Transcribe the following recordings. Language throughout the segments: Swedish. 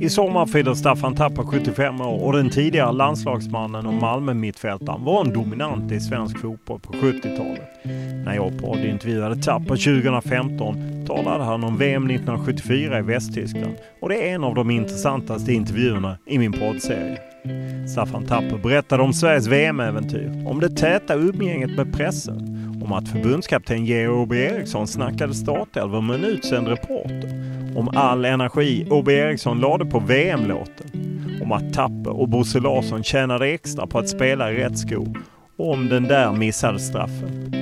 I sommar fyller Staffan Tapper 75 år och den tidigare landslagsmannen och Malmö-mittfältaren var en dominant i svensk fotboll på 70-talet. När jag poddintervjuade Tapper 2015 talade han om VM 1974 i Västtyskland och det är en av de intressantaste intervjuerna i min poddserie. Staffan Tapper berättade om Sveriges VM-äventyr, om det täta umgänget med pressen, om att förbundskapten Georg Eriksson snackade startelva med en utsänd reporter, om all energi Åby Eriksson lade på VM-låten, om att Tapper och Bosse Larsson tjänade extra på att spela i rätt sko och om den där missade straffen.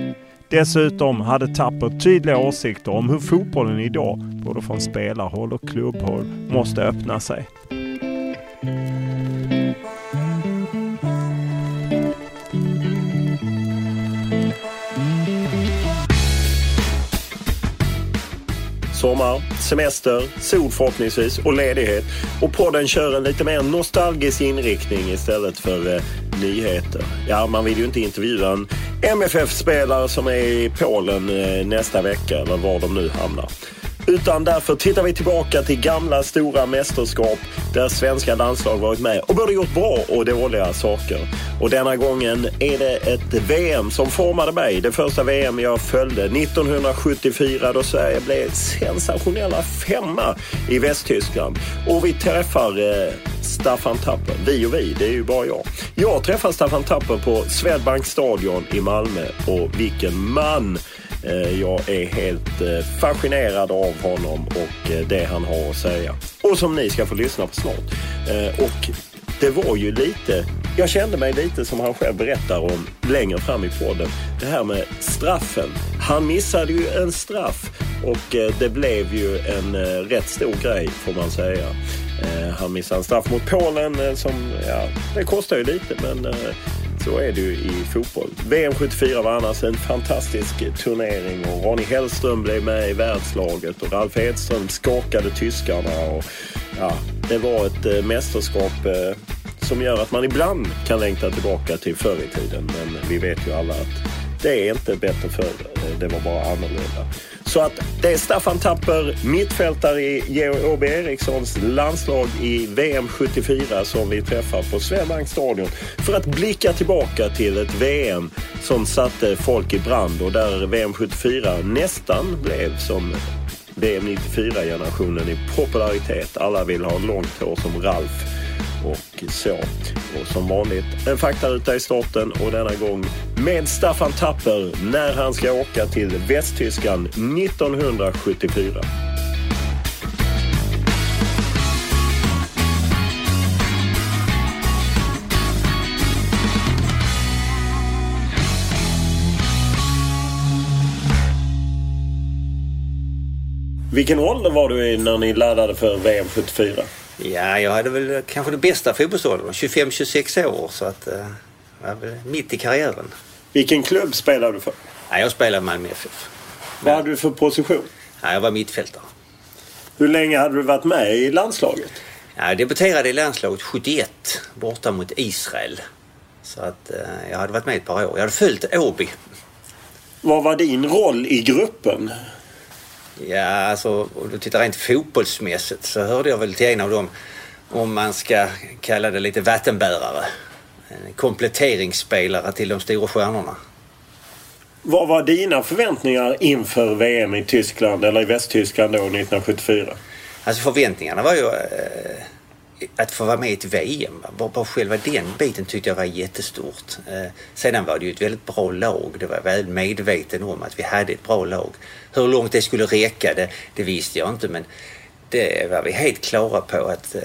Dessutom hade Tapper tydliga åsikter om hur fotbollen idag, både från spelarhåll och klubbhåll, måste öppna sig. Sommar, semester, sol förhoppningsvis och ledighet. Och podden kör en lite mer nostalgisk inriktning istället för eh, nyheter. Ja, man vill ju inte intervjua en MFF-spelare som är i Polen eh, nästa vecka eller var de nu hamnar. Utan därför tittar vi tillbaka till gamla stora mästerskap där svenska landslag varit med och både gjort bra och dåliga saker. Och denna gången är det ett VM som formade mig. Det första VM jag följde 1974 då Sverige blev sensationella femma i Västtyskland. Och vi träffar eh, Staffan Tapper. Vi och vi, det är ju bara jag. Jag träffar Staffan Tapper på Swedbank stadion i Malmö och vilken man! Eh, jag är helt eh, fascinerad av honom och eh, det han har att säga. Och som ni ska få lyssna på snart. Och det var ju lite, jag kände mig lite som han själv berättar om längre fram i podden. Det här med straffen. Han missade ju en straff och det blev ju en rätt stor grej får man säga. Han missade en straff mot Polen som, ja, det kostar ju lite men så är det ju i fotboll. VM 74 var annars en fantastisk turnering och Ronny Hellström blev med i världslaget och Ralf Edström skakade tyskarna. Och, ja, det var ett eh, mästerskap eh, som gör att man ibland kan längta tillbaka till förr i tiden. Men vi vet ju alla att det är inte bättre förr. Det var bara annorlunda. Så att det är Staffan Tapper, mittfältare i Georg Åby Erikssons landslag i VM 74 som vi träffar på Swedbank stadion för att blicka tillbaka till ett VM som satte folk i brand och där VM 74 nästan blev som VM 94-generationen i popularitet. Alla vill ha långt hår som Ralf och så. Och som vanligt en faktaruta i starten och denna gång med Staffan Tapper när han ska åka till Västtyskland 1974. Vilken ålder var du i när ni laddade för VM 74? Ja, jag hade väl kanske det bästa fotbollsåldern, 25-26 år. Så att, eh, jag var mitt i karriären. Vilken klubb spelade du för? Ja, jag spelade Malmö FF. Vad hade du för position? Ja, jag var mittfältare. Hur länge hade du varit med i landslaget? Ja, jag debuterade i landslaget 71 borta mot Israel. Så att eh, jag hade varit med ett par år. Jag hade följt Åby. Vad var din roll i gruppen? Ja, alltså om du tittar rent fotbollsmässigt så hörde jag väl till en av dem, om man ska kalla det lite vattenbärare. En kompletteringsspelare till de stora stjärnorna. Vad var dina förväntningar inför VM i Tyskland eller i Västtyskland då 1974? Alltså förväntningarna var ju eh, att få vara med i ett VM. Bara, bara själva den biten tyckte jag var jättestort. Eh, sedan var det ju ett väldigt bra lag. Det var jag väl medveten om att vi hade ett bra lag. Hur långt det skulle räcka det, det visste jag inte men det var vi helt klara på att eh,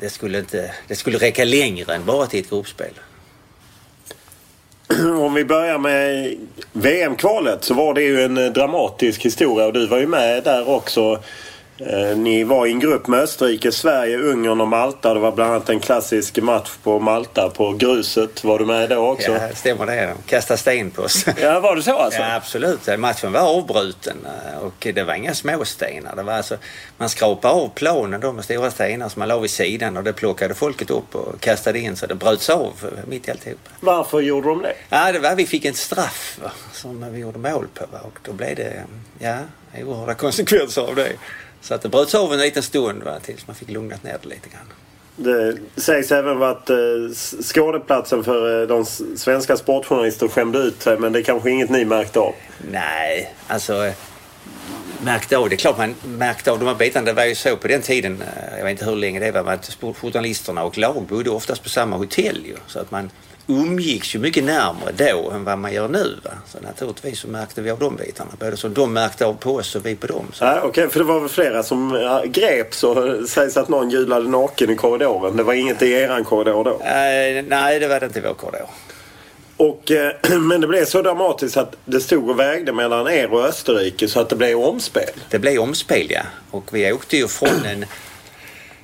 det, skulle inte, det skulle räcka längre än bara till ett gruppspel. Om vi börjar med VM-kvalet så var det ju en eh, dramatisk historia och du var ju med där också. Eh, Ni var i en grupp med Österrike, Sverige, Ungern och Malta. Det var bland annat en klassisk match på Malta på gruset. Var du med då också? Ja, stämmer det. De kastade sten på oss. Ja, var det så alltså? Ja, absolut. Matchen var avbruten eh, och det var inga småstenar. Det var alltså, man skrapade av planen då med stora stenar som man la vid sidan och det plockade folket upp och kastade in så det bröts av mitt i alltihop. Varför gjorde de det? Ja, det var, vi fick en straff va, som vi gjorde mål på va, och då blev det ja, oerhörda konsekvenser av det. Så att det bröts av en liten stund va, tills man fick lugnat ner det lite grann. Det sägs även att eh, skådeplatsen för eh, de svenska sportjournalister skämde ut sig men det är kanske inget ni märkte av. Nej, alltså eh, märkte av. Det är klart man märkte av de här bitarna. Det var ju så på den tiden, eh, jag vet inte hur länge det var, men att sportjournalisterna och lag bodde oftast på samma hotell ju. Så att man umgicks ju mycket närmare då än vad man gör nu. Va? Så naturligtvis så märkte vi av de bitarna. Både som de märkte av på oss och vi på dem. Så. Ja, Okej, för det var väl flera som ja, greps och sägs att någon hjulade naken i korridoren. Det var inget i eran korridor då. Eh, nej, det var det inte i vår korridor. Och, eh, men det blev så dramatiskt att det stod och vägde mellan er och Österrike så att det blev omspel. Det blev omspel ja. Och vi åkte ju från en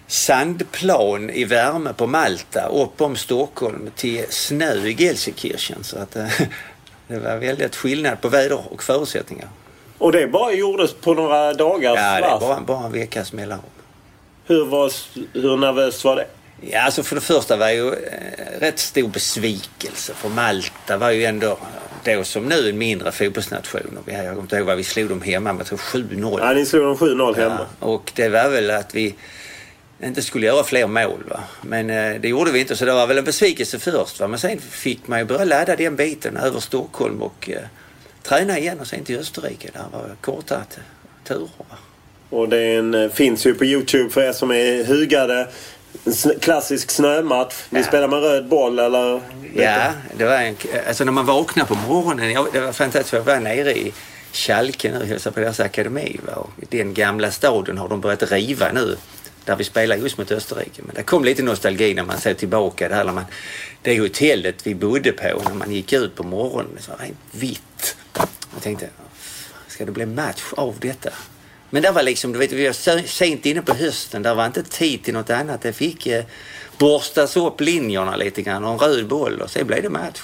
sandplan i värme på Malta upp om Stockholm till snö i Gelsenkirchen. Så att eh, det var väldigt skillnad på väder och förutsättningar. Och det bara gjordes på några dagars Ja, det är bara, bara en veckas mellanrum. Hur, var, hur nervöst var det? Ja, alltså för det första var ju eh, rätt stor besvikelse. För Malta var ju ändå eh, då som nu en mindre fotbollsnation. Jag kommer inte ihåg vad vi slog dem hemma med, jag tror 7-0. Ja, ni slog dem 7-0 hemma. Ja, och det var väl att vi inte skulle göra fler mål. Va? Men eh, det gjorde vi inte så det var väl en besvikelse först. Va? Men sen fick man ju börja ladda den biten över Stockholm och eh, träna igen och sen till Österrike. Där var korta turer. Va? Och det är en, eh, finns ju på Youtube för er som är hugade. En klassisk snömatch. Ni Ja. spelar med röd boll eller? Ja, det var en, alltså när man vaknade på morgonen. Jag, det var fantastiskt. Jag var nere i Schalke nu och hälsade på deras akademi. Va? Och den gamla staden har de börjat riva nu. Där vi spelade just mot Österrike. Men det kom lite nostalgi när man såg tillbaka där. När man, det hotellet vi bodde på när man gick ut på morgonen. Så var rent vitt. Jag tänkte, ska det bli match av detta? Men det var liksom, du vet, vi var sent inne på hösten. Där var inte tid till något annat. Det fick eh, borstas upp linjerna lite grann och en röd boll och sen blev det match.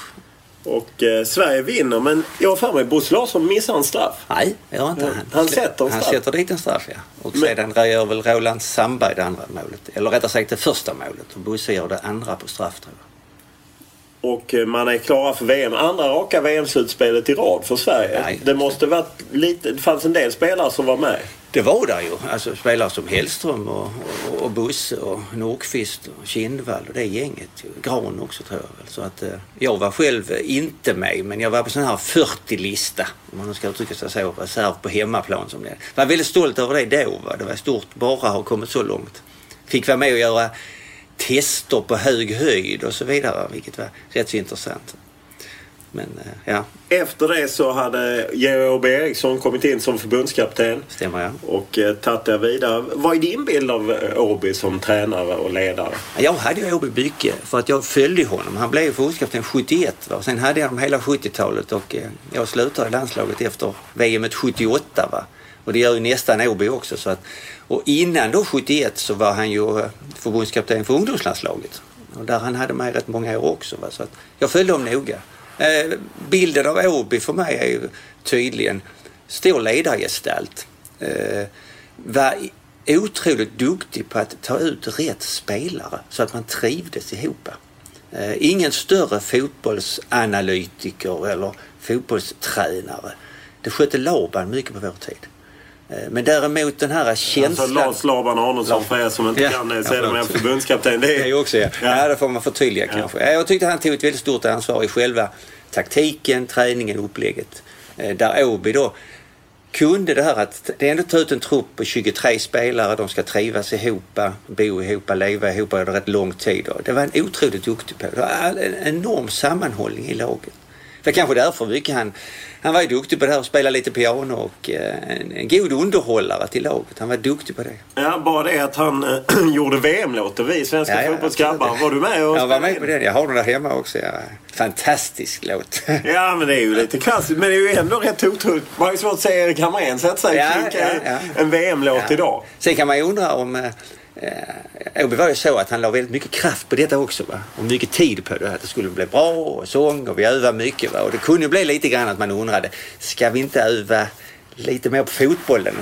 Och eh, Sverige vinner men jag har för mig Bosse Larsson missar en straff. Nej, det gör inte han. han sätter en Han sätter dit en straff, ja. Och Men- sedan gör väl Roland Sandberg det andra målet. Eller rättare sagt det första målet. Och Bosse gör det andra på straff, tror jag. Och eh, man är klara för VM. Andra raka VM-slutspelet i rad för Sverige. Nej. Det måste varit lite... Det fanns en del spelare som var med. Det var där ju. Alltså spelare som Hellström och, och, och Bosse och Nordqvist och Kindvall och det gänget. Gran också tror jag väl. Så att eh, jag var själv inte med men jag var på sån här 40-lista. Om man nu ska uttrycka sig så. Reserv på hemmaplan som det var väldigt stolt över det då. Va? Det var stort bara ha kommit så långt. Fick vara med och göra tester på hög höjd och så vidare. Vilket var rätt så intressant. Men eh, ja, Efter det så hade Georg Eriksson kommit in som förbundskapten stämmer ja. och eh, tagit det vidare. Vad är din bild av eh, Åby som tränare och ledare? Jag hade ju Åby Byke för att jag följde honom. Han blev förbundskapten 71 va? och sen hade jag honom hela 70-talet och eh, jag slutade i landslaget efter VM 78 va. Och det gör ju nästan Åby också. Så att, och innan då 71 så var han ju eh, förbundskapten för ungdomslandslaget. Och där han hade med rätt många år också. Va? Så att jag följde honom noga. Eh, bilden av Åby för mig är ju tydligen stor ledargestalt. Eh, var otroligt duktig på att ta ut rätt spelare så att man trivdes ihop. Eh, ingen större fotbollsanalytiker eller fotbollstränare. Det skötte Laban mycket på vår tid. Eh, men däremot den här känslan... Alltså Lars Laban Aronsson för er som inte ja, kan det, sedermera förbundskapten. Det är ju också ja. ja. ja. det får man förtydliga ja. kanske. Jag tyckte han tog ett väldigt stort ansvar i själva taktiken, träningen, upplägget. Eh, där Åby då kunde det här att det ändå ta ut en trupp på 23 spelare, de ska trivas ihop, bo ihop, leva ihop under rätt lång tid. Det var en otroligt duktig på. Det var en enorm sammanhållning i laget. Det kanske därför mycket han, han var ju duktig på det här att spela lite piano och eh, en, en god underhållare till laget. Han var duktig på det. Ja, bara det att han äh, gjorde VM-låten, vi svenska ja, ja, fotbollsgrabbar. Var du med och Jag var med på den. Jag har den där hemma också. Ja. Fantastisk låt. ja, men det är ju lite klassiskt. Men det är ju ändå rätt otroligt. Man har ju svårt att se Erik Hamrén sätta sig ja, ja, ja. en VM-låt idag. Sen kan man ju undra om eh, Eh, Eh, Åby var ju så att han la väldigt mycket kraft på detta också. Va? Och mycket tid på det. Att det skulle bli bra och sång och vi övade mycket. Va? Och det kunde bli lite grann att man undrade, ska vi inte öva lite mer på fotbollen?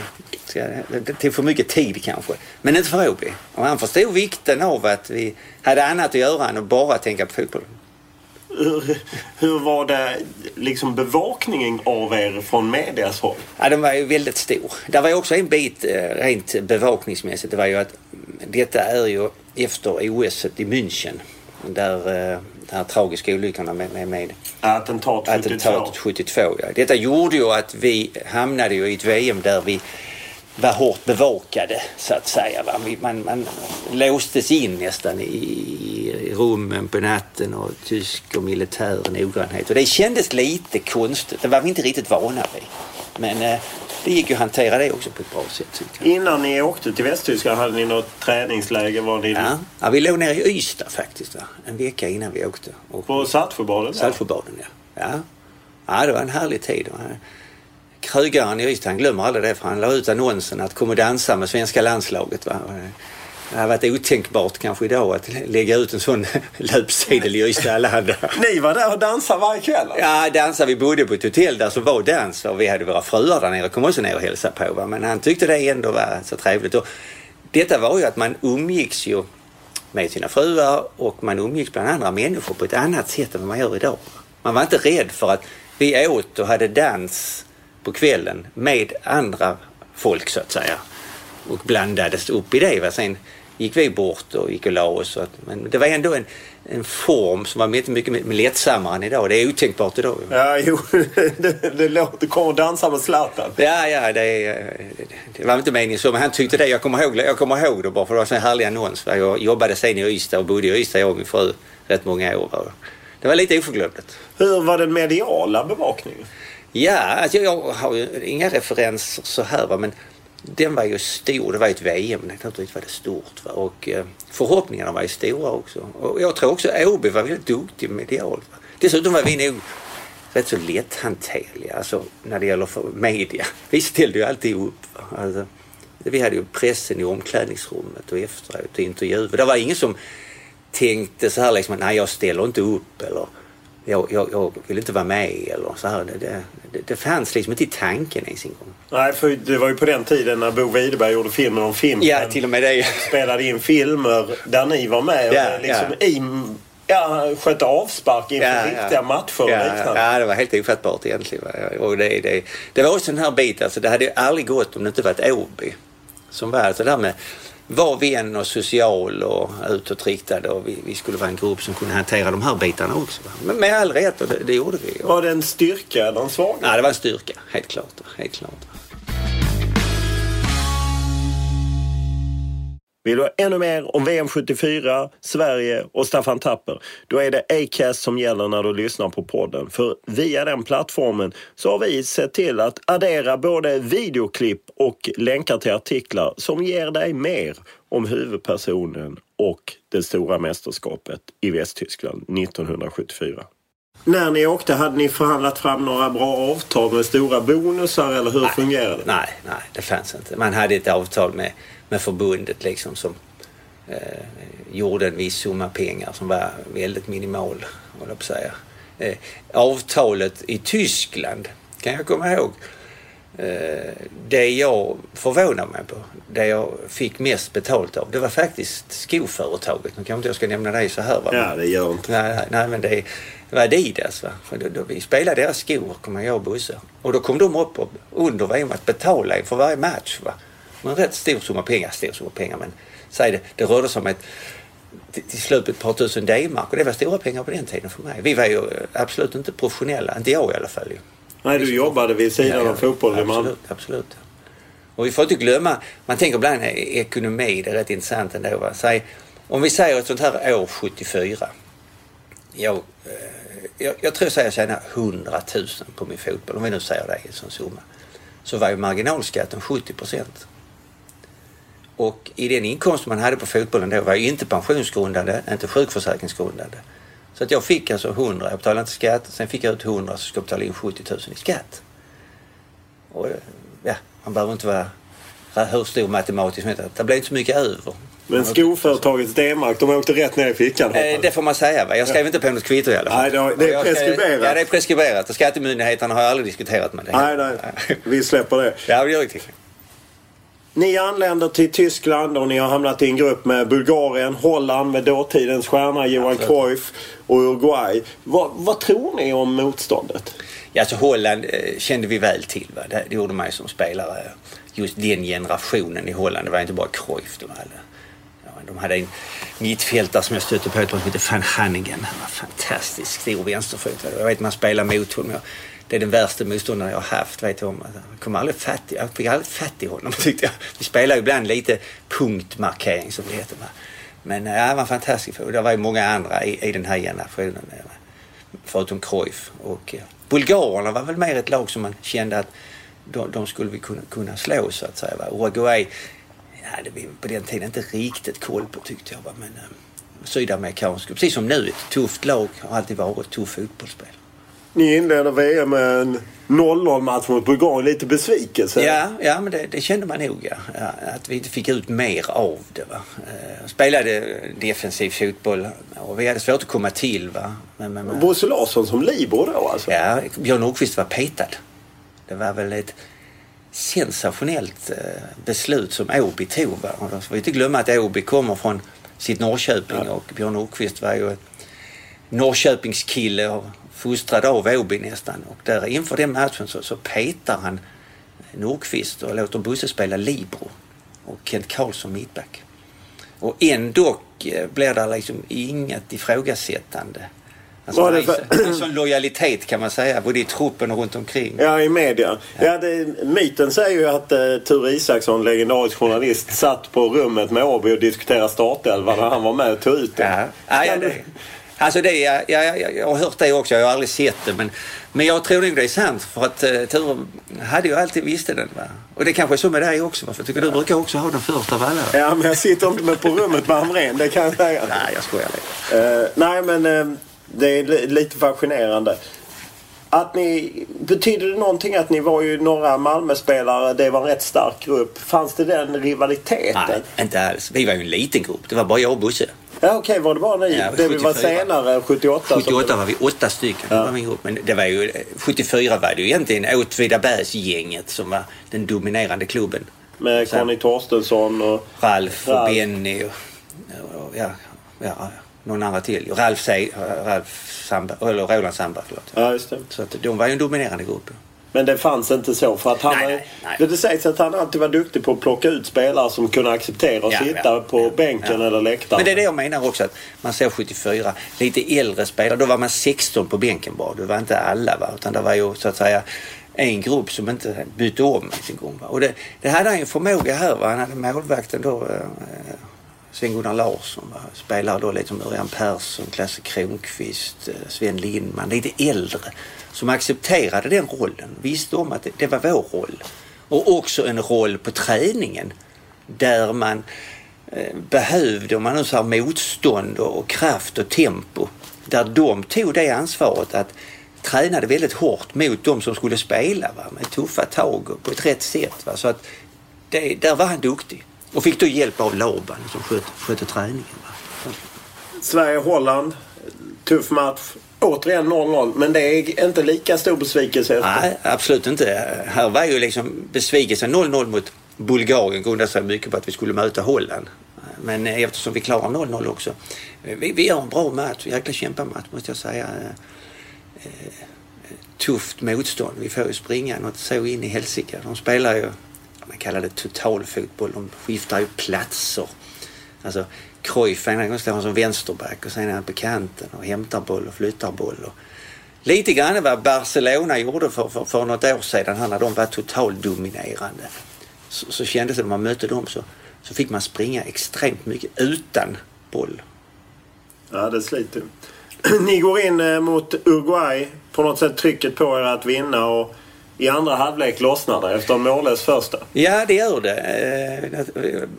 Det tog för mycket tid kanske. Men inte för Åby. Och han förstod vikten av att vi hade annat att göra än att bara tänka på fotbollen. Hur, hur var det liksom bevakningen av er från medias håll? Ja, den var ju väldigt stor. Det var ju också en bit eh, rent bevakningsmässigt. Det var ju att detta är ju efter OS i München. Där eh, den här tragiska olyckorna med, med, med Attentat 72. Attentatet 72 ja. Detta gjorde ju att vi hamnade ju i ett VM där vi var hårt bevakade så att säga. Man, man låstes in nästan i, i rummen på natten och tysk och militär noggrannhet. Och det kändes lite konstigt. Det var vi inte riktigt vana vid. Men eh, det gick ju att hantera det också på ett bra sätt. Innan ni åkte till Västtyskland hade ni något träningsläger? Var ni... ja. ja, vi låg nere i Ystad faktiskt. Va? En vecka innan vi åkte. Och... På Saltsjöbaden? Saltsjöbaden, ja. ja. Ja, det var en härlig tid. Krögaren i Ystad, han glömmer aldrig det för han la ut annonsen att kom och dansa med svenska landslaget. Va? Det hade varit otänkbart kanske idag att lägga ut en sån löpsedel i Ystad Allehanda. Ni var där och dansade varje kväll? Alltså. Ja, dansade. Vi bodde på ett hotell där som var dans och vi hade våra fruar där nere kom också ner och hälsade på. Va? Men han tyckte det ändå var så trevligt. Och detta var ju att man umgicks ju med sina fruar och man umgicks bland andra människor på ett annat sätt än vad man gör idag. Man var inte rädd för att vi åt och hade dans på kvällen med andra folk så att säga och blandades upp i det. Va? Sen gick vi bort och gick och la oss. Och, men det var ändå en, en form som var mycket, mycket lättsammare än idag. Det är otänkbart idag. Ja, jo. det, det låter... Kom och dansa med Zlatan. Ja, ja. Det, det var inte meningen så. Men han tyckte det. Jag kommer ihåg, jag kommer ihåg det bara för det var en sån härlig annons. Jag jobbade sen i Ystad och bodde i Ystad jag och min fru rätt många år. Det var lite oförglömligt. Hur var den mediala bevakningen? Ja, alltså jag har ju inga referenser så här va, men den var ju stor. Det var ju ett VM. Naturligtvis var det stort. Va? Och eh, förhoppningarna var ju stora också. Och jag tror också Åby var väldigt duktig medialt. Va? Dessutom var vi nog rätt så lätthanterliga alltså, när det gäller för media. Vi ställde ju alltid upp. Va? Alltså, vi hade ju pressen i omklädningsrummet och efteråt och intervjuer. Det var ingen som tänkte så här liksom, nej jag ställer inte upp eller jag, jag, jag vill inte vara med eller så här. Det, det, det fanns liksom inte i tanken ens en gång. Nej, för det var ju på den tiden när Bo Widerberg gjorde filmen om filmen. Ja, till och med det. Spelade in filmer där ni var med. Ja, och liksom ja. i Ja, skötte avspark inför ja, riktiga ja. matcher och ja, liknande. Ja, det var helt ofattbart egentligen. Och det, det, det var också den här biten, alltså, det hade ju aldrig gått om det inte varit Åby. Som var alltså det där med var vän och social och utåtriktad och vi, vi, skulle vara en grupp som kunde hantera de här bitarna också. Men med all rätt och det, det gjorde vi. Var det en styrka eller en svaghet? Nej, det var en styrka. Helt klart. Helt klart. Vill du ha ännu mer om VM74, Sverige och Staffan Tapper? Då är det Acast som gäller när du lyssnar på podden. För via den plattformen så har vi sett till att addera både videoklipp och länkar till artiklar som ger dig mer om huvudpersonen och det stora mästerskapet i Västtyskland 1974. När ni åkte, hade ni förhandlat fram några bra avtal med stora bonusar eller hur nej, fungerade det? Nej, nej, det fanns inte. Man hade ett avtal med med förbundet liksom som eh, gjorde en viss summa pengar som var väldigt minimal, jag på säga. Eh, avtalet i Tyskland kan jag komma ihåg. Eh, det jag förvånade mig på, det jag fick mest betalt av, det var faktiskt skoföretaget. Nu kanske inte jag ska nämna det så här. Va? Ja, det gör inte. Nej, nej, men det var Adidas. Va? För då, då vi spelade deras skor, kommer jag och Bosse. Och då kom de upp och, under VM att betala för varje match. Va? En rätt stor summa pengar, stor summa pengar men säg det, det rörde sig om ett till, slut ett par tusen D-mark och det var stora pengar på den tiden för mig. Vi var ju absolut inte professionella, inte jag i alla fall. Nej, du jobbade vid sidan Ja, av fotbollen. Absolut, absolut. Och vi får inte glömma, man tänker ibland ekonomi, det är rätt intressant ändå. Va? Säg, om vi säger ett sånt här år 74. Jag, eh, jag, jag tror att jag tjänar 100 000 på min fotboll, om vi nu säger det i en sån summa. Så var ju marginalskatten 70 procent. Och i den inkomst man hade på fotbollen då var ju inte pensionsgrundande, inte sjukförsäkringsgrundande. Så att jag fick alltså 100, jag betalade inte skatt. Sen fick jag ut 100 så ska jag betala in 70 000 i skatt. Och ja, man behöver inte vara hur stor matematisk som. Det blev inte så mycket över. Men skoföretagets D-mark, de åkte rätt ner i fickan. Eh, det får man säga. Va? Jag skrev inte på något kvitto i alla fall. Nej, det har- det är Jag preskriberat. Ja, det är preskriberat. Och skattemyndigheterna har jag aldrig diskuterat med. Det. Nej, nej. Vi släpper det. Ja, det gör vi. Ni anländer till Tyskland och ni har hamnat i en grupp med Bulgarien, Holland med dåtidens stjärna Johan Absolut. Cruyff och Uruguay. Vad, vad tror ni om motståndet? Ja, alltså Holland eh, kände vi väl till. Va? Det, gjorde man ju som spelare. Just den generationen i Holland. Det var inte bara Cruyff. De hade, de hade en mittfältare som jag stötte på, han hette Van Hannigan. Han var fantastisk, stor vänsterfot. Jag vet man spelar mot honom. Det är den värsta motståndaren jag har haft. Vet du om. Jag, kom aldrig fatt, jag fick aldrig fatt i honom tyckte jag. Vi spelar ju ibland lite punktmarkering som det heter. Men ja, han var fantastisk. Och det var ju många andra i, i den här generationen. Förutom Cruyff. Och ja. Bulgarerna var väl mer ett lag som man kände att de, de skulle vi kunna, kunna slå så att säga. Va? Uruguay ja, det vi på den tiden inte riktigt koll på tyckte jag. Va? Men eh, sydamerikansk, precis som nu, ett tufft lag har alltid varit ett tufft fotbollsspel. Ni inleder VM med en 0-0 match mot Bulgarien. Lite besvikelse. Ja, ja men det, det kände man nog ja. ja. Att vi inte fick ut mer av det. Va? Eh, spelade defensiv fotboll och vi hade svårt att komma till. Va? Men, men, men, Bosse Larsson som libero då alltså? Ja, Björn Nordqvist var petad. Det var väl ett sensationellt eh, beslut som Åby tog. Va? Och då ska vi inte glömma att Åby kommer från sitt Norrköping och Björn Nordqvist var ju Norrköpingskille och fostrad av Åby nästan. Och där inför den matchen så, så petar han Nordqvist och låter Bosse spela libero och Kent Karlsson mittback. Och ändå eh, blir det liksom inget ifrågasättande. Alltså, Vad är det för- en sån lojalitet kan man säga, både i truppen och runt omkring. Ja, i media. Ja, det, myten säger ju att uh, Ture Isaksson, legendarisk journalist, satt på rummet med Åby och diskuterade startelva när han var med och tog ut den. Ja, ja, ja, det, alltså det, ja, ja, ja, jag har hört det också, jag har aldrig sett det. Men, men jag tror nog det är sant för att uh, Ture hade ju alltid visste den. Va? Och det kanske är så med dig också, va? för jag tycker du brukar också ha den första av alla. Ja, men jag sitter inte med på rummet med Hamrén, det kan jag säga. Nej, jag skojar lite. Eh, nej, men eh, det är li- lite fascinerande. Att ni, betyder det någonting att ni var ju några Malmöspelare, det var en rätt stark grupp. Fanns det den rivaliteten? Nej, inte alls. Vi var ju en liten grupp. Det var bara jag och Bosse. Ja, okej, var det bara ni? Ja, det vi var 74. senare, 78? som- 78 var vi åtta stycken. Det var min grupp. Men det var ju, 74 var det ju egentligen Åtvidabergsgänget som var den dominerande klubben. Med Conny Torstensson och... Ralf och Ralf. Benny och, och ja, ja, någon annan till. Ralf, Ralf Samba, eller Roland Samba, förlåt. Ja, just det. Så att de var ju en dominerande grupp. Men det fanns inte så för att han Nej, nej, nej. Det, sägs att han alltid var duktig på att plocka ut spelare som kunde acceptera att Ja, sitta ja, på ja, bänken eller läktaren. Men det är det jag menar också att man ser 74, lite äldre spelare, då var man 16 på bänken bara. Det var inte alla va, utan det var ju så att säga en grupp som inte bytte om ens en gång. Va? Och det, det hade han ju förmåga här. Va? Han hade målvakten då, eh, Sven-Gunnar Larsson, va? spelare då lite som Örjan Persson, Klasse Kronqvist, eh, Sven Lindman, lite äldre. Som accepterade den rollen, visste om att det, var vår roll. Och också en roll på träningen där man eh, behövde, om man nu säger motstånd och, kraft och tempo. Där de tog det ansvaret att tränade väldigt hårt mot de som skulle spela va? med tuffa tag och på ett rätt sätt. Va? Så att det, där var han duktig. Och fick då hjälp av Laban som skötte, skötte träningen. Va? Sverige-Holland, tuff match. Återigen 0-0, men det är inte lika stor besvikelse efter. Nej, absolut inte. Här var ju liksom besvikelsen 0-0 mot Bulgarien grundade sig mycket på att vi skulle möta Holland. Men eh, eftersom vi klarar 0-0 också. Eh, vi, vi gör en bra match, jäkla kämpamatch måste jag säga. Eh, tufft motstånd. Vi får ju springa något så in i helsike. De spelar ju, man kallar det totalfotboll. De skiftar ju platser. Alltså Cruyff ena gången står han som vänsterback och sen är han på kanten och hämtar boll och flyttar boll. Och lite grann vad Barcelona gjorde för, för, för något år sedan när de var totaldominerande. Så, så kändes det när man mötte dem så, så fick man springa extremt mycket utan boll. Ja, det sliter. Ni går in eh, mot Uruguay. På något sätt trycket på er att vinna och i andra halvlek lossnar det efter en mållös första. Ja, det gör det.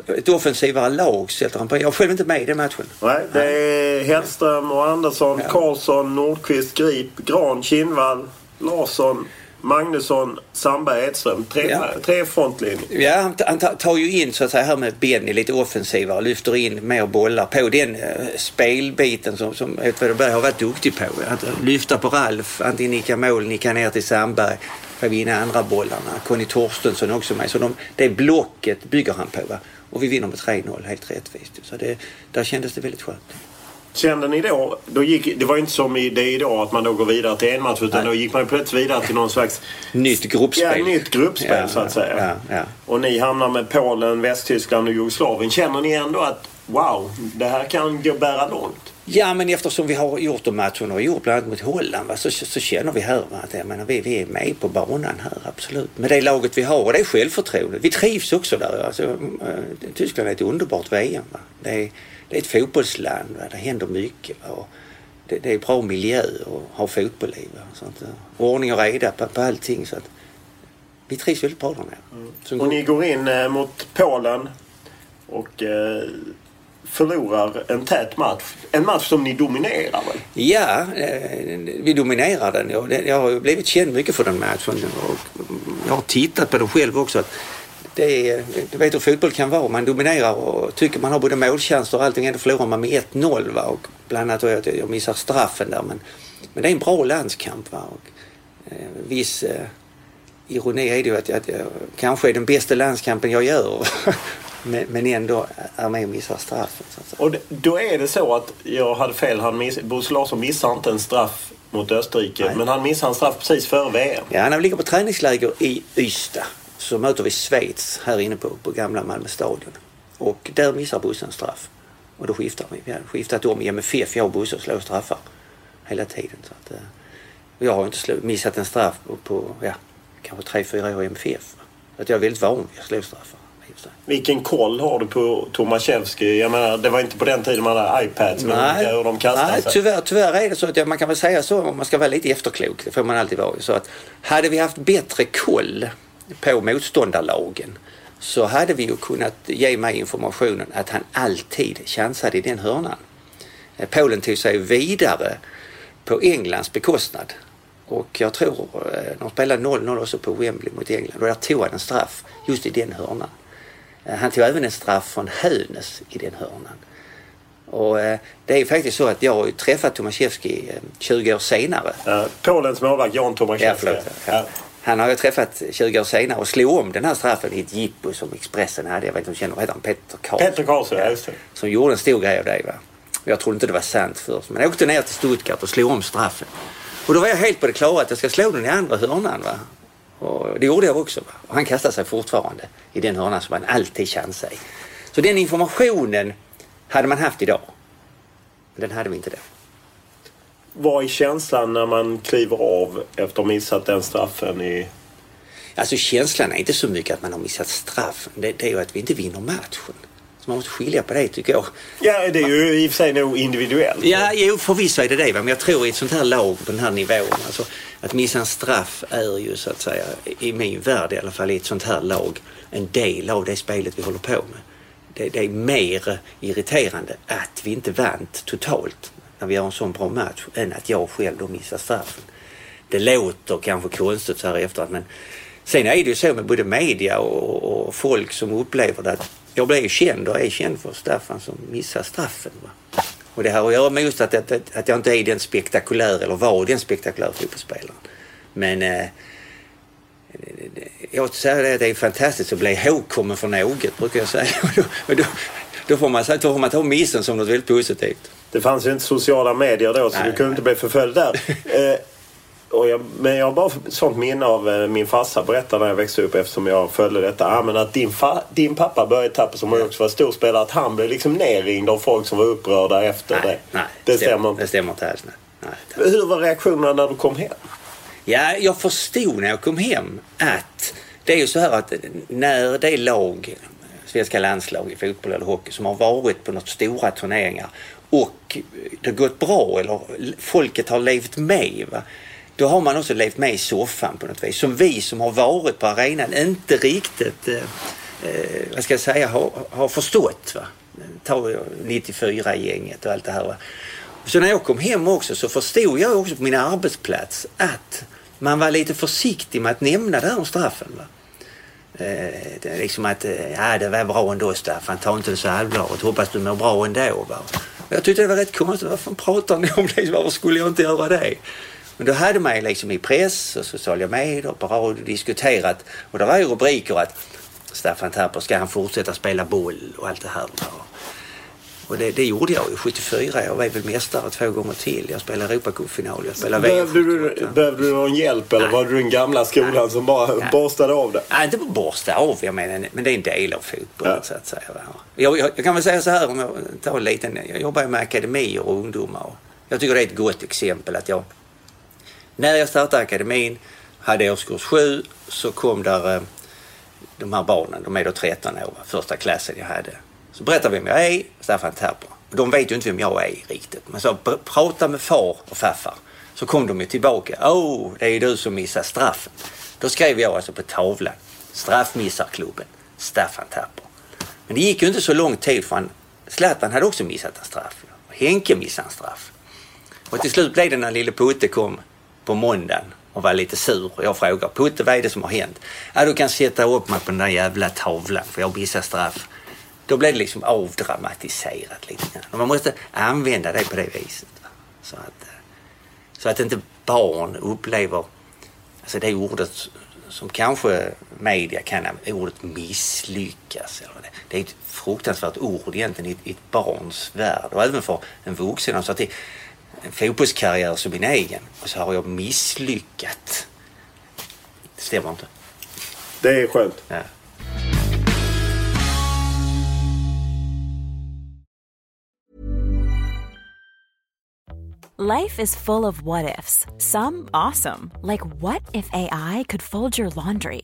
Eh, ett offensivare lag sätter han på. Jag var själv inte med i den matchen. Nej, det är Hellström och Andersson, ja. Karlsson, Nordqvist, Grip, Gran, Kinnvall, Larsson, Magnusson, Sandberg, Edström. Tre, ja. tre frontlinjer. Ja, han, tar ju in så att säga här med Benny lite offensivare och lyfter in mer bollar på den uh, spelbiten som, som Edvard har varit duktig på. Att lyfta på Ralf, antingen nicka mål, nicka ner till Sandberg för att vinna andra bollarna. Conny Torstensson också med. Så de, det blocket bygger han på. Va? Och vi vinner med 3-0 helt rättvist. Så det, där kändes det väldigt skönt. Kände ni då, då gick, det var ju inte som i det idag att man då går vidare till en match utan Nej. då gick man plötsligt vidare till någon slags nytt gruppspel. Ja, nytt gruppspel ja, så att säga. Ja, ja. Och ni hamnar med Polen, Västtyskland och Jugoslavien. Känner ni ändå att wow, det här kan gå bära långt? Ja, men eftersom vi har gjort de matcherna och gjort bland annat mot Holland va, så, så känner vi här va, att jag menar, vi, vi är med på banan här, absolut. Med det laget vi har och det är självförtroende. Vi trivs också där. Alltså, äh, Tyskland är ett underbart VM. Va. Det, är, det är ett fotbollsland. Va. Det händer mycket. Va. Det, det är bra miljö att ha fotboll i. Va. Så att, ordning och reda på, på allting. Så att, vi trivs väldigt bra där nere. Mm. Och ni går in eh, mot Polen och eh, förlorar en tät match. En match som ni dominerar väl? Ja, eh, vi dominerar den. Jag har blivit känd mycket för den matchen och jag har tittat på den själv också. Det är, du vet hur fotboll kan vara. Man dominerar och tycker man har både målchanser och allting. Ändå förlorar man med 1-0. Va? Och bland annat att jag missar straffen där. Men, men det är en bra landskamp. Va? Och, eh, viss eh, ironi är det ju att, att jag kanske är den bästa landskampen jag gör men, ändå är med och missar straffen. Och då är det så att jag hade fel. Han miss, Bosse Larsson missar inte en straff mot Österrike. Nej. Men han missar en straff precis före VM. Ja, när vi ligger på träningsläger i Ystad så möter vi Schweiz här inne på, på gamla Malmö stadion. Och där missar Bosse en straff. Och då skiftar vi. Vi har skiftat om i MFF, jag och Bosse, och slår straffar hela tiden. Så att, eh, jag har inte missat en straff på, på ja, kanske tre, fyra år i MFF. Så att jag är väldigt van vid att slå straffar. Vilken koll har du på Tomaszewski? Jag menar, det var inte på den tiden man hade iPads men Nej. hur de kastade Nej, sig. Tyvärr, tyvärr är det så att ja, man kan väl säga så om man ska vara lite efterklok. Det får man alltid vara. Så att hade vi haft bättre koll på motståndarlagen så hade vi ju kunnat ge mig informationen att han alltid chansade i den hörnan. Eh, Polen tog sig vidare på Englands bekostnad. Och jag tror eh, de spelade 0-0 också på Wembley mot England och där tog han en straff just i den hörnan. Eh, han tog även en straff från Hönes i den hörnan. Och eh, det är faktiskt så att jag har träffat Tomaszewski 20 år senare. Ja, Polens målvakt Jan Tomaszewski. Ja, ja. Han har jag träffat 20 år senare och slog om den här straffen i ett jippo som Expressen hade. Jag vet inte om du känner honom, Petter Karlsson. Petter Karlsson, ja, just det. Som gjorde en stor grej av det. Va? Jag trodde inte det var sant först. Men jag åkte ner till Stuttgart och slog om straffen. Och då var jag helt på det klara att jag ska slå den i andra hörnan. Va? Och det gjorde jag också. Och han kastade sig fortfarande i den hörnan som han alltid chansade i. Så den informationen hade man haft idag. Men den hade vi inte då. Vad är känslan när man kliver av efter att ha missat den straffen i... Alltså känslan är inte så mycket att man har missat straffen. Det, det är ju att vi inte vinner matchen. Så man måste skilja på det tycker jag. Ja, det är ju i och för sig nog individuellt. Ja, jo, förvisso är det det. Men jag tror i ett sånt här lag på den här nivån. Alltså, att missa en straff är ju så att säga, i min värld i alla fall, i ett sånt här lag, en del av det spelet vi håller på med. Det, det är mer irriterande att vi inte vann totalt när vi gör en sån bra match än att jag själv då missar straffen. Det låter kanske konstigt så här efteråt men sen är det ju så med både media och, och folk som upplever det att jag blev känd och är känd för Staffan som missar straffen. Va? Och det har att göra med just att, att, att jag inte är den spektakulär eller var den spektakulära fotbollsspelaren. Men eh, jag säger det att det är fantastiskt att bli ihågkommen för något, brukar jag säga. Då, då, då, får man, då får man ta missen som något väldigt positivt. Det fanns ju inte sociala medier då så nej, du kunde nej. inte bli förföljd där. och jag, men jag har bara sånt minne av eh, min farsa berättade när jag växte upp eftersom jag följde detta. Ah, men att din, fa, din pappa Börje Tapper som också var storspelare att han blev liksom nerringd av folk som var upprörda efter nej, det. Nej, det stämmer inte. Det stämmer inte alls. Nej. Hur var reaktionerna när du kom hem? Ja, jag förstod när jag kom hem att det är ju så här att när det lag, svenska landslag i fotboll eller hockey som har varit på något stora turneringar och det har gått bra eller folket har levt med. Va? Då har man också levt med i soffan på något vis. Som vi som har varit på arenan inte riktigt, eh, eh vad ska jag säga, har, har förstått. Va? Ta 94-gänget och allt det här. Va? Så när jag kom hem också så förstod jag också på min arbetsplats att man var lite försiktig med att nämna det här om straffen. Va? Eh, liksom att, eh, ja det var bra ändå Staffan, ta inte det så allvarligt, hoppas du mår bra ändå. Va? Jag tyckte det var rätt konstigt, varför pratar ni om det? Varför skulle jag inte göra det? Men då hade man liksom i press och sociala medier och på radio diskuterat och det var ju rubriker att Staffan Tapper, ska han fortsätta spela boll och allt det här. Och det, det gjorde jag ju 74. Jag var väl mästare två gånger till. Jag spelade Europacupfinal, jag spelade behövde du, behövde du någon hjälp eller Nej. var du den gamla skolan Nej. som bara Nej. borstade av det? Nej, inte borsta av, jag menar, men det är en del av fotbollen ja. så att säga. Jag, jag, jag, kan väl säga så här om jag tar en liten, jag jobbar med akademier och ungdomar. Och jag tycker det är ett gott exempel att jag, när jag startade akademin, hade årskurs sju, så kom där eh, de här barnen, de är då 13 år, första klassen jag hade. Så berättar vem jag är, Staffan Terper. De vet ju inte vem jag är riktigt. Men så prata med far och farfar. Så kom de ju tillbaka. Åh, oh, det är du som missar straffen. Då skrev jag alltså på tavlan. Straffmissarklubben, Staffan Terper. Men det gick ju inte så lång tid för han, Zlatan hade också missat en straff. Henke missade en straff. Och till slut blev det när lille Putte kom på måndagen och var lite sur. Och jag frågar Putte vad är det som har hänt? Ja, du kan sätta upp mig på den där jävla tavlan för jag missar straff. Då blir det liksom avdramatiserat lite grann. Man måste använda det på det viset. Så att, eh, så att inte barn upplever alltså det ordet som kanske media kan ordet misslyckas. Eller det. det är ett fruktansvärt ord egentligen i, ett barns värld och även för en vuxen. Så att det, en fotbollskarriär som min egen och så har jag misslyckat. Det stämmer inte. Det är skönt. Ja. Life is full of what ifs. Some awesome, like what if AI could fold your laundry?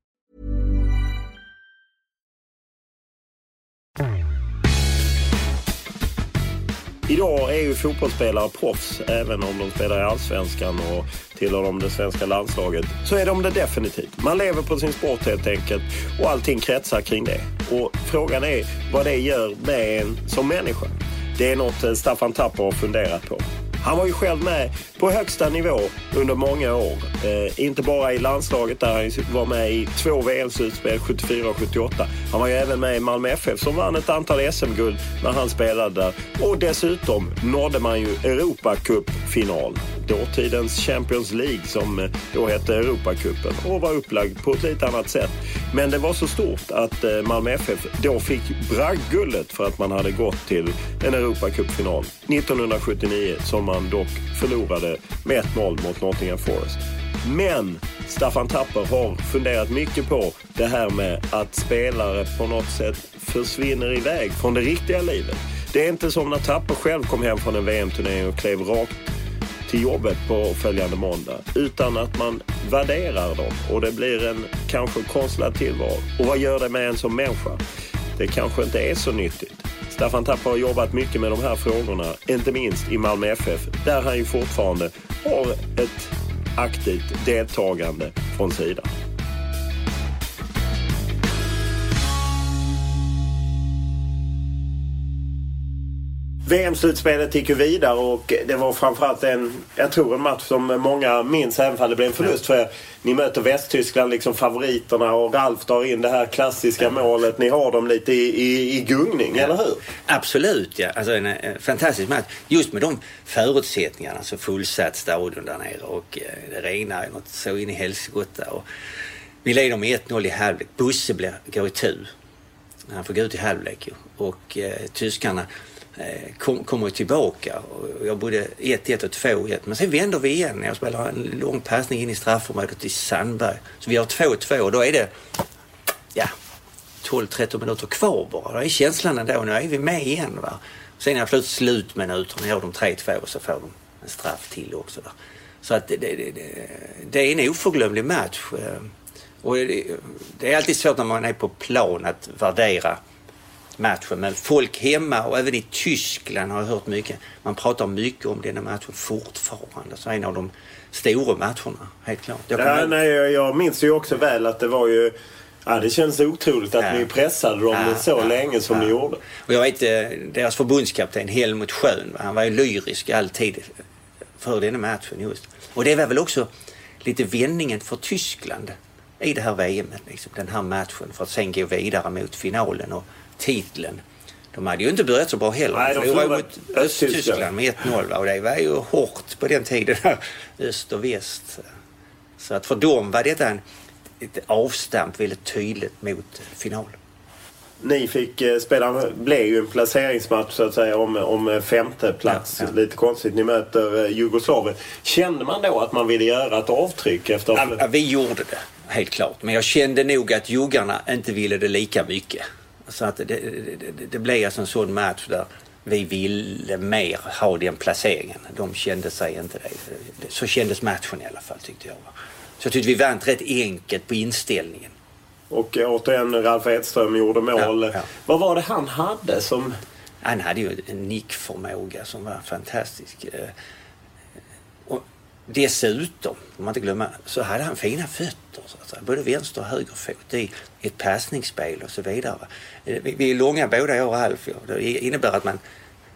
Idag är ju fotbollsspelare proffs även om de spelar i allsvenskan och tillhör de det svenska landslaget. Så är de det definitivt. Man lever på sin sport helt enkelt och allting kretsar kring det. Och frågan är vad det gör med en som människa. Det är något eh, Staffan Tapper har funderat på. Han var ju själv med på högsta nivå under många år. Eh, inte bara i landslaget där han var med i två VM-slutspel 74 och 78. Han var ju även med i Malmö FF som vann ett antal SM-guld när han spelade där. Och dessutom nådde man ju Europacup-final. Dåtidens Champions League som eh, då hette Europacupen och var upplagd på ett lite annat sätt. Men det var så stort att eh, Malmö FF då fick bragdguldet för att man hade gått till en Europacupfinal 1979 som man dock förlorade med 1-0 mot Nottingham Forest. Men Staffan Tapper har funderat mycket på det här med att spelare på något sätt försvinner iväg från det riktiga livet. Det är inte som när Tapper själv kom hem från en VM-turnering och klev rakt till jobbet på följande måndag. Utan att man värderar dem och det blir en kanske konstlad tillvaro. Och vad gör det med en som människa? Det kanske inte är så nyttigt. Staffan Tapper har jobbat mycket med de här frågorna, inte minst i Malmö FF, där han ju fortfarande har ett aktivt deltagande från sidan. VM-slutspelet gick ju vidare och det var framförallt en, jag tror en match som många minns även om det blev en förlust. För ni möter Västtyskland, liksom favoriterna och Ralf drar in det här klassiska målet. Ni har dem lite i, i, i gungning, ja. eller hur? Absolut ja. Alltså en, en, fantastisk match. Just med de förutsättningarna. Så fullsatt stadion där nere och eh, det regnar något så in i helskotta. Vi leder med 1-0 i halvlek. Busse blir, går i tur. Han får gå ut i halvlek ju. Och eh, tyskarna Eh, Eh, kom, kommer tillbaka. Jag bodde 1-1 och 2-1. Men sen vänder vi igen. Jag spelar en lång passning in i straffområdet till Sandberg. Så vi har 2-2 och då är det ja, 12-13 minuter kvar bara. Det är känslan ändå. Nu är vi med igen. Va? Sen är det slutminuterna. Gör de 3-2 och så får de en straff till också. Där. Så att det, det, det, det är en oförglömlig match. Eh, och det är alltid svårt när man är på plan att värdera matchen. Men folk hemma och även i Tyskland har jag hört mycket. Man pratar mycket om denna matchen fortfarande. Så en av de stora matcherna, helt klart. Jag, ja, nej, jag minns ju också väl att det var ju Ja, det känns otroligt att ja. ni pressade dem ja, så ja, länge som ni gjorde. Och jag vet eh, deras förbundskapten Helmut Schön, han var ju lyrisk alltid för denna matchen just. Och det var väl också lite vändningen för Tyskland i det här VMet, liksom, den här matchen för att sen gå vidare mot finalen och titeln. De hade ju inte börjat så bra heller. Nej, de förlorade mot Östtyskland med 1-0 och det var ju hårt på den tiden, öst och väst. Så att för dem var detta en, ett avstamp väldigt tydligt mot final. Ni fick eh, spela, blev ju en placeringsmatch så att säga om, om femte plats. Ja, ja. Lite konstigt. Ni möter eh, Jugoslavien. Kände man då att man ville göra ett avtryck? Efter... Ja, vi gjorde det, helt klart. Men jag kände nog att juggarna inte ville det lika mycket. Så att det, det, det blev alltså en sån match där vi ville mer ha den placeringen. De kände sig inte det. Så kändes matchen i alla fall tyckte jag. Så jag tyckte vi vann rätt enkelt på inställningen. Och återigen Ralf Edström gjorde mål. Ja, ja. Vad var det han hade som... Han hade ju en nickförmåga som var fantastisk. Eh, Dessutom, om man inte glömmer, så hade han fina fötter. Så att säga. Både vänster och höger fot i ett passningsspel och så vidare. Eh, vi är långa båda jag och Alf. Det innebär att man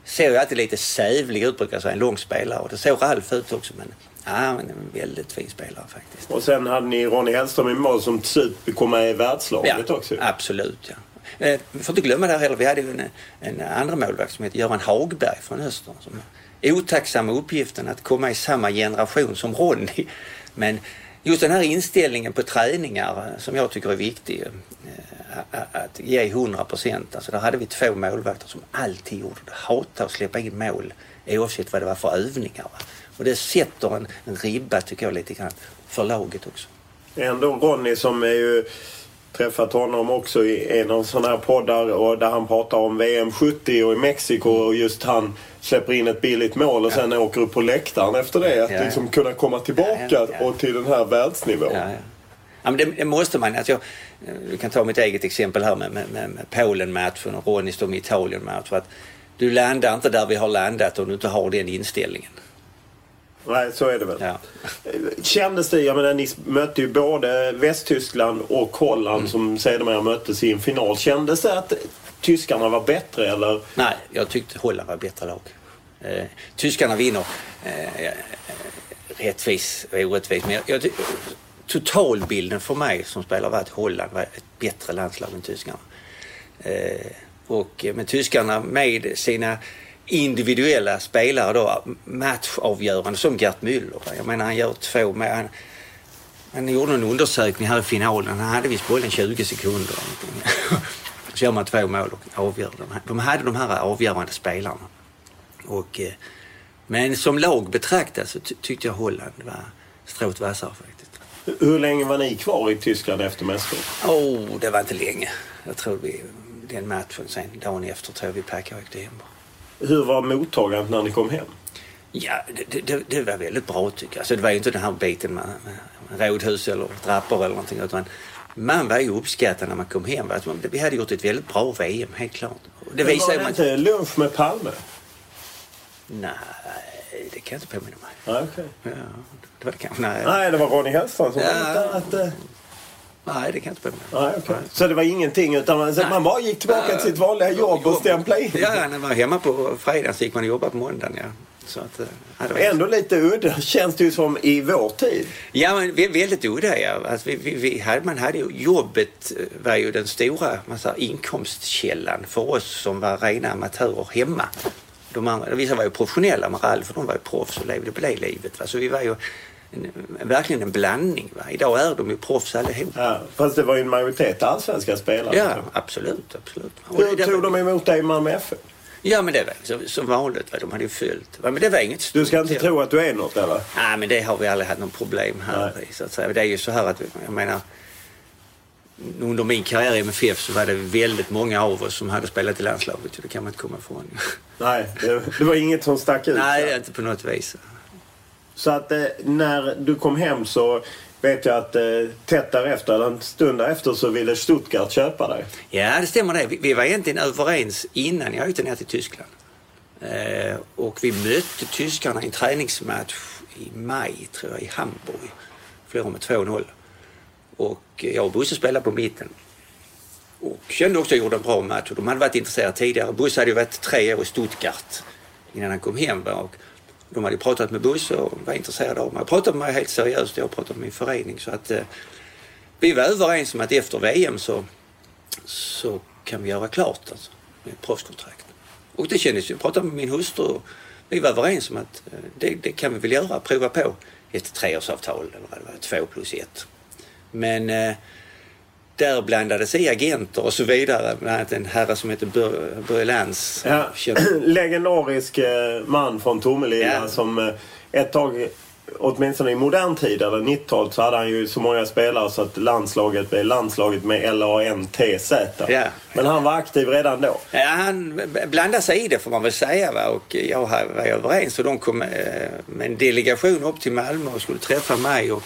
ser ju alltid lite sävlig ut brukar jag säga, en lång spelare. Och det såg Ralf ut också. Men Ja, men en väldigt fin spelare faktiskt. Och sen hade ni Ronny Hellström i mål som till slut kom med i världslaget ja, också. Absolut, ja. Eh, vi får inte glömma det heller, vi hade ju en, en andra målvakt som heter Göran Hagberg från Östern. Som otacksamma uppgiften att komma i samma generation som Ronny. Men just den här inställningen på träningar eh, som jag tycker är viktig. Eh, att ge 100 procent. Alltså där hade vi två målvakter som alltid gjorde det. Hatade att släppa in mål oavsett vad det var för övningar. Och det sätter en, en ribba tycker jag lite grann för laget också. Ändå Ronny som är ju träffat honom också i en av sådana här poddar och där han pratar om VM 70 och i Mexiko och just han släpper in ett billigt mål och ja. sen åker upp på läktaren efter det. Att ja, ja. liksom kunna komma tillbaka och till den här världsnivån. Ja, men det, det, måste man. Alltså jag, du kan ta mitt eget exempel här med, med, med, med Polen-matchen och Ronny står med Italien-matchen. Du landar inte där vi har landat om du inte har den inställningen. Nej, så är det väl. Ja. Kändes det, jag menar ni mötte ju både Västtyskland och Holland Mm. som sedermera möttes i en final. Kändes det att tyskarna var bättre eller? Nej, jag tyckte Holland var bättre lag. Eh, tyskarna vinner eh, eh rättvis och orättvist. Men jag, jag, totalbilden för mig som spelare var att Holland var ett bättre landslag än tyskarna. Eh, och eh, med tyskarna med sina individuella spelare då, matchavgörande som Gert Müller. Jag menar han gör två med, han, han gjorde en undersökning här i finalen. Han hade visst bollen 20 sekunder. Så gör man två mål och avgör. De, de hade de här avgörande spelarna. Och, eh, men som lag betraktat så ty- tyckte jag Holland var strået vassare faktiskt. Hur länge var ni kvar i Tyskland efter mästerskapet? Oh, det var inte länge. Jag tror vi, den matchen sen, dagen efter, tror jag vi packade och åkte hem. Hur var mottagandet när ni kom hem? Ja, det, det, det var väldigt bra tycker jag. Alltså, det var ju inte den här biten med, med rådhus eller trappor eller någonting. Utan man var ju uppskattad när man kom hem. Vi hade gjort ett väldigt bra VM, helt klart. Det Men var det man... inte lunch med Palme? Nej, det kan jag inte påminna mig. Okej. Ja, det var det kanske. Nej, Nej, det var Ronny Hellström som Ja. var. Att, eh, nej, det kan jag inte påminna mig. okej. Så det var ingenting utan man, man bara gick tillbaka till sitt vanliga jobb och stämplade in? Ja, när man var hemma på fredagen så gick man och jobbade på måndagen. Ja. Så att, eh, ja, Ändå lite udda känns det ju som i vår tid. Ja, men vi- väldigt udda ja. Alltså, vi, vi, vi hade, man hade ju, jobbet eh, var ju den stora man sa, inkomstkällan för oss som var rena amatörer hemma. De andra, vissa var ju professionella, men Ralf och de var ju proffs och levde på det livet. Va? Så vi var ju en, verkligen en blandning. Va? Idag är de ju proffs allihop. Ja, fast det var ju en majoritet allsvenska spelare. Ja, absolut, absolut. Hur tog de emot dig i Malmö FF? Ja, men det var så, som vanligt. Va? De hade ju följt. Va? Men det var inget Du ska inte tro att du är något eller? Nej, men det har vi aldrig haft någon problem här Nej. så att säga. Det är ju så här att, jag menar, under min karriär i MFF så var det väldigt många av oss som hade spelat i landslaget. Det kan man inte komma ifrån. Nej, det, det var inget som stack ut. Nej, inte på något vis. Så att eh, när du kom hem så vet jag att eh, tätt därefter, eller en stund därefter, så ville Stuttgart köpa dig. Ja, det stämmer det. Vi, vi var egentligen överens innan jag åkte ner till Tyskland. Eh, och vi mötte tyskarna i en träningsmatch i maj, tror jag, i Hamburg. Förlorade med 2-0. Och jag och Bosse spelade på mitten. Och kände också att jag gjorde en bra match. Och de hade varit intresserade tidigare. Bosse hade ju varit tre år i Stuttgart innan han kom hem. Och de hade pratat med Bosse och var intresserade av mig. Jag pratade med mig helt seriöst. Jag pratade med min förening. Så att eh, vi var överens om att efter VM så, så kan vi göra klart alltså, med proffskontrakt. Och det kändes ju. Jag pratade med min hustru och vi var överens om att eh, det, det kan vi väl göra. Prova på ett treårsavtal eller vad det var. Två plus ett. Men eh, där blandades i agenter och så vidare. Bland annat en herre som heter Bör- Börje Lantz. Ja. Legendarisk eh, man från Tomelilla Ja. som eh, ett tag, åtminstone i modern tid, eller 90-talet, så hade han ju så många spelare så att landslaget blev landslaget med L-A-N-T-Z. Ja. Men han var aktiv redan då. Ja, han blandade sig i det får man väl säga. Va? Och jag var överens och de kom eh, med en delegation upp till Malmö och skulle träffa mig och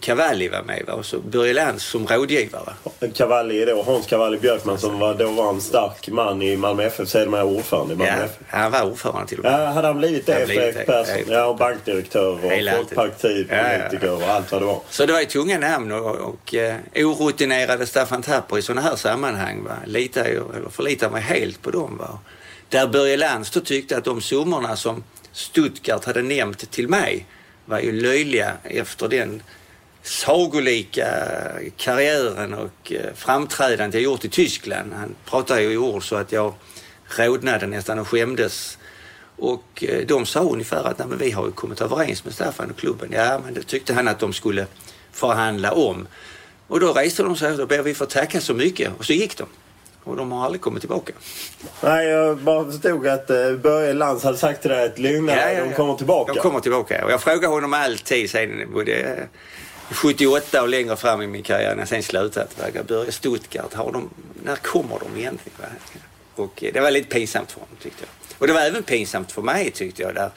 Cavalli var med. Va? Och så Börje Lantz som rådgivare. Cavalli då, Hans Cavalli Björkman som var, då var en stark man i Malmö FF, sedermera ordförande i Malmö Ja, FF. han var ordförande till och med. Ja, hade han blivit det det. Persson? Ja, och bankdirektör och folkpartipolitiker Ja, ja, och allt vad det var. Så det var ju tunga namn och, och eh, orutinerade Staffan Tapper i sådana här sammanhang. Va? Litar ju, eller förlitar mig helt på dem. Va? Där Börje Lantz då tyckte att de summorna som Stuttgart hade nämnt till mig var ju löjliga efter den sagolika karriären och eh, framträdandet jag gjort i Tyskland. Han pratar ju i ord så att jag rodnade nästan och skämdes. Och eh, de sa ungefär att Nej, men vi har ju kommit överens med Staffan och klubben. Ja, men det tyckte han att de skulle förhandla om. Och då reste de sig och då ber vi få tacka så mycket. Och så gick de. Och de har aldrig kommit tillbaka. Nej, jag bara förstod att eh, Börje Lantz hade sagt till dig att lugna dig, de kommer tillbaka. De kommer tillbaka. Och jag frågar honom alltid sen, både eh, 78 och längre fram i min karriär när jag sen slutat. va, Börje Stuttgart, har de, när kommer de egentligen? va? Och eh, det var lite pinsamt för honom tyckte jag. Och det var även pinsamt för mig tyckte jag. Där,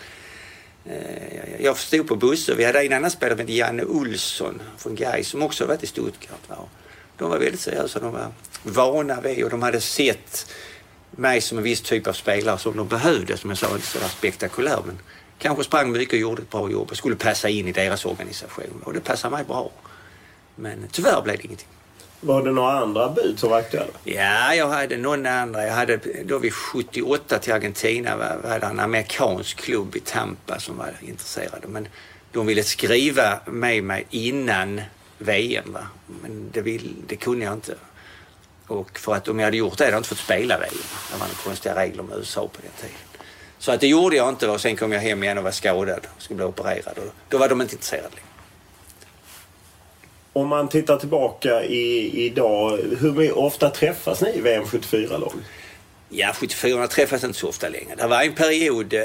eh, jag- jag stod på bussen. Vi hade en annan spelare med Janne Olsson från Gais som också varit i Stuttgart. Va? De var väldigt seriösa. De var vana vid och de hade sett mig som en viss typ av spelare som de behövde. Som jag sa, inte så spektakulär men kanske sprang mycket och gjorde ett bra jobb och skulle passa in i deras organisation. Och det passar mig bra. Men tyvärr blev det ingenting. Var det några andra bud som var aktuella? Ja, jag hade någon andra. Jag hade då vid 78 till Argentina var, var det en amerikansk klubb i Tampa som var intresserade. Men de ville skriva med mig innan VM. Va? Men det, vill, det kunde jag inte. Och för att om jag hade gjort det hade jag inte fått spela VM. Det var några konstiga regler med USA på den tiden. Så att det gjorde jag inte och sen kom jag hem igen och var skadad och skulle bli opererad. Och då var de inte intresserade längre. Om man tittar tillbaka i, idag, hur ofta träffas ni i VM 74-lag? Ja, 74 träffas inte så ofta längre. Det var en period, eh,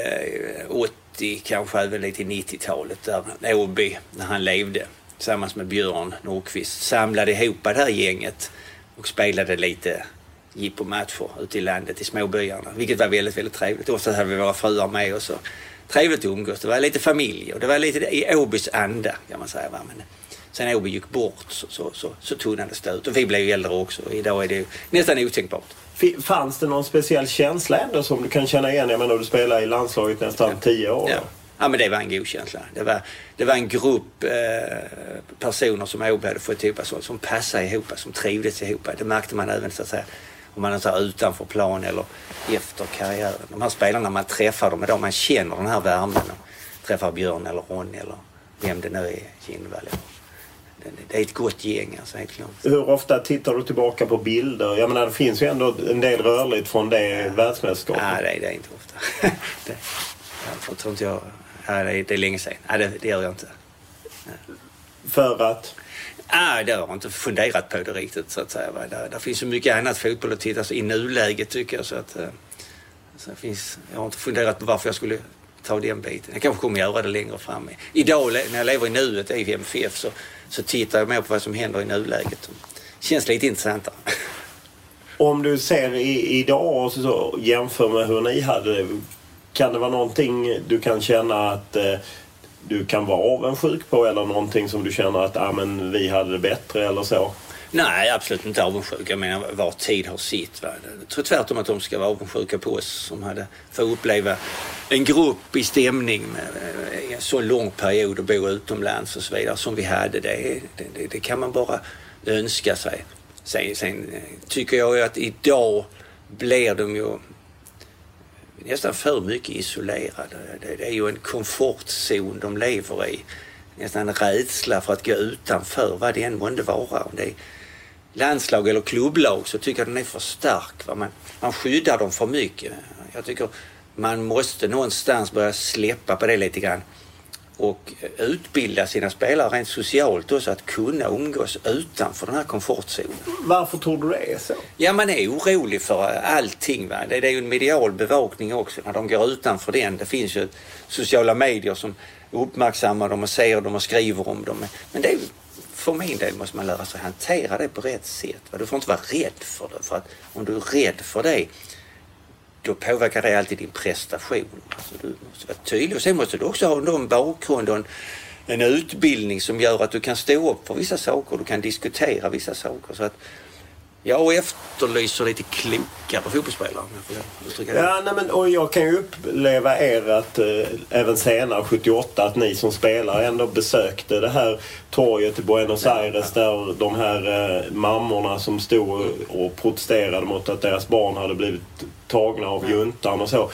80, kanske även lite i 90-talet, där Åby, när han levde, tillsammans med Björn Nordqvist, samlade ihop det här gänget och spelade lite jippomatcher ute i landet i småbyarna. Vilket var väldigt, väldigt trevligt. Ofta hade vi våra fruar med oss. Trevligt att umgås. Det var lite familj och det var lite i Åbys anda kan man säga. Va? Men sen Åby gick bort så, så, så, så tunnades det ut och vi blev ju äldre också. Idag är det nästan otänkbart. Fanns det någon speciell känsla ändå som du kan känna igen? Jag menar du spelar i landslaget nästan ja. tio år. Ja. ja. men det var en god känsla. Det var, det var en grupp eh, personer som Åby hade fått ihop som, som passade ihop, som trivdes ihop. Det märkte man även så att säga om man är utanför plan eller efter karriären. De här spelarna man träffar, de är då man känner den här värmen. Träffar Björn eller Ronny eller vem det nu är, Kindvall. Det är ett gott gäng alltså, helt klart. Hur ofta tittar du tillbaka på bilder? Jag menar det finns ju ändå en del rörligt från det ja. världsmästerskapet. Nej, det, det är inte ofta. det, jag tror inte jag... Ja, det, är, det är länge sedan. Nej, det, det gör jag inte. Ja. För att? Ah, det har jag inte funderat på det riktigt så att säga. Det, det finns så mycket annat fotboll att titta på alltså, i nuläget tycker jag. Så att, eh, så finns, jag har inte funderat på varför jag skulle ta den biten. Jag kanske kommer göra det längre fram. Idag när jag lever i nuet i MFF så, så tittar jag mer på vad som händer i nuläget. Det känns lite intressantare. Om du ser i, idag och så, så jämför med hur ni hade det. Kan det vara någonting du kan känna att eh, du kan vara avundsjuk på eller någonting som du känner att ah, men vi hade det bättre eller så? Nej, absolut inte avundsjuk. Jag menar, var tid har sitt. Va? Jag tror tvärtom att de ska vara avundsjuka på oss som hade fått uppleva en grupp i stämning med eh, en så lång period och bo utomlands och så vidare som vi hade. Det, det, det kan man bara önska sig. Sen, sen eh, tycker jag ju att idag blir de ju nästan för mycket isolerade. Det, är ju en komfortzon de lever i. Nästan en rädsla för att gå utanför vad det än månde vara. Om det är landslag eller klubblag så tycker jag den är för stark. Va? Man, man skyddar dem för mycket. Jag tycker man måste någonstans börja släppa på det lite grann och utbilda sina spelare rent socialt också att kunna umgås utanför den här komfortzonen. Varför tror du det är så? Ja, man är orolig för allting. Va? Det är ju en medial bevakning också när de går utanför den. Det finns ju sociala medier som uppmärksammar dem och ser dem och skriver om dem. Men det är, för min del måste man lära sig hantera det på rätt sätt. Va? Du får inte vara rädd för det. För att om du är rädd för det då påverkar det alltid din prestation. Alltså du måste vara tydlig och sen måste du också ha en bakgrund och en, en utbildning som gör att du kan stå upp för vissa saker och du kan diskutera vissa saker. Så att jag efterlyser lite klokare fotbollsspelare. Ja, nej, men, och jag kan ju uppleva er att eh, även senare, 78, att ni som spelare ändå besökte det här torget i Buenos Aires ja, ja. där de här eh, mammorna som stod och protesterade mot att deras barn hade blivit tagna av juntan och så.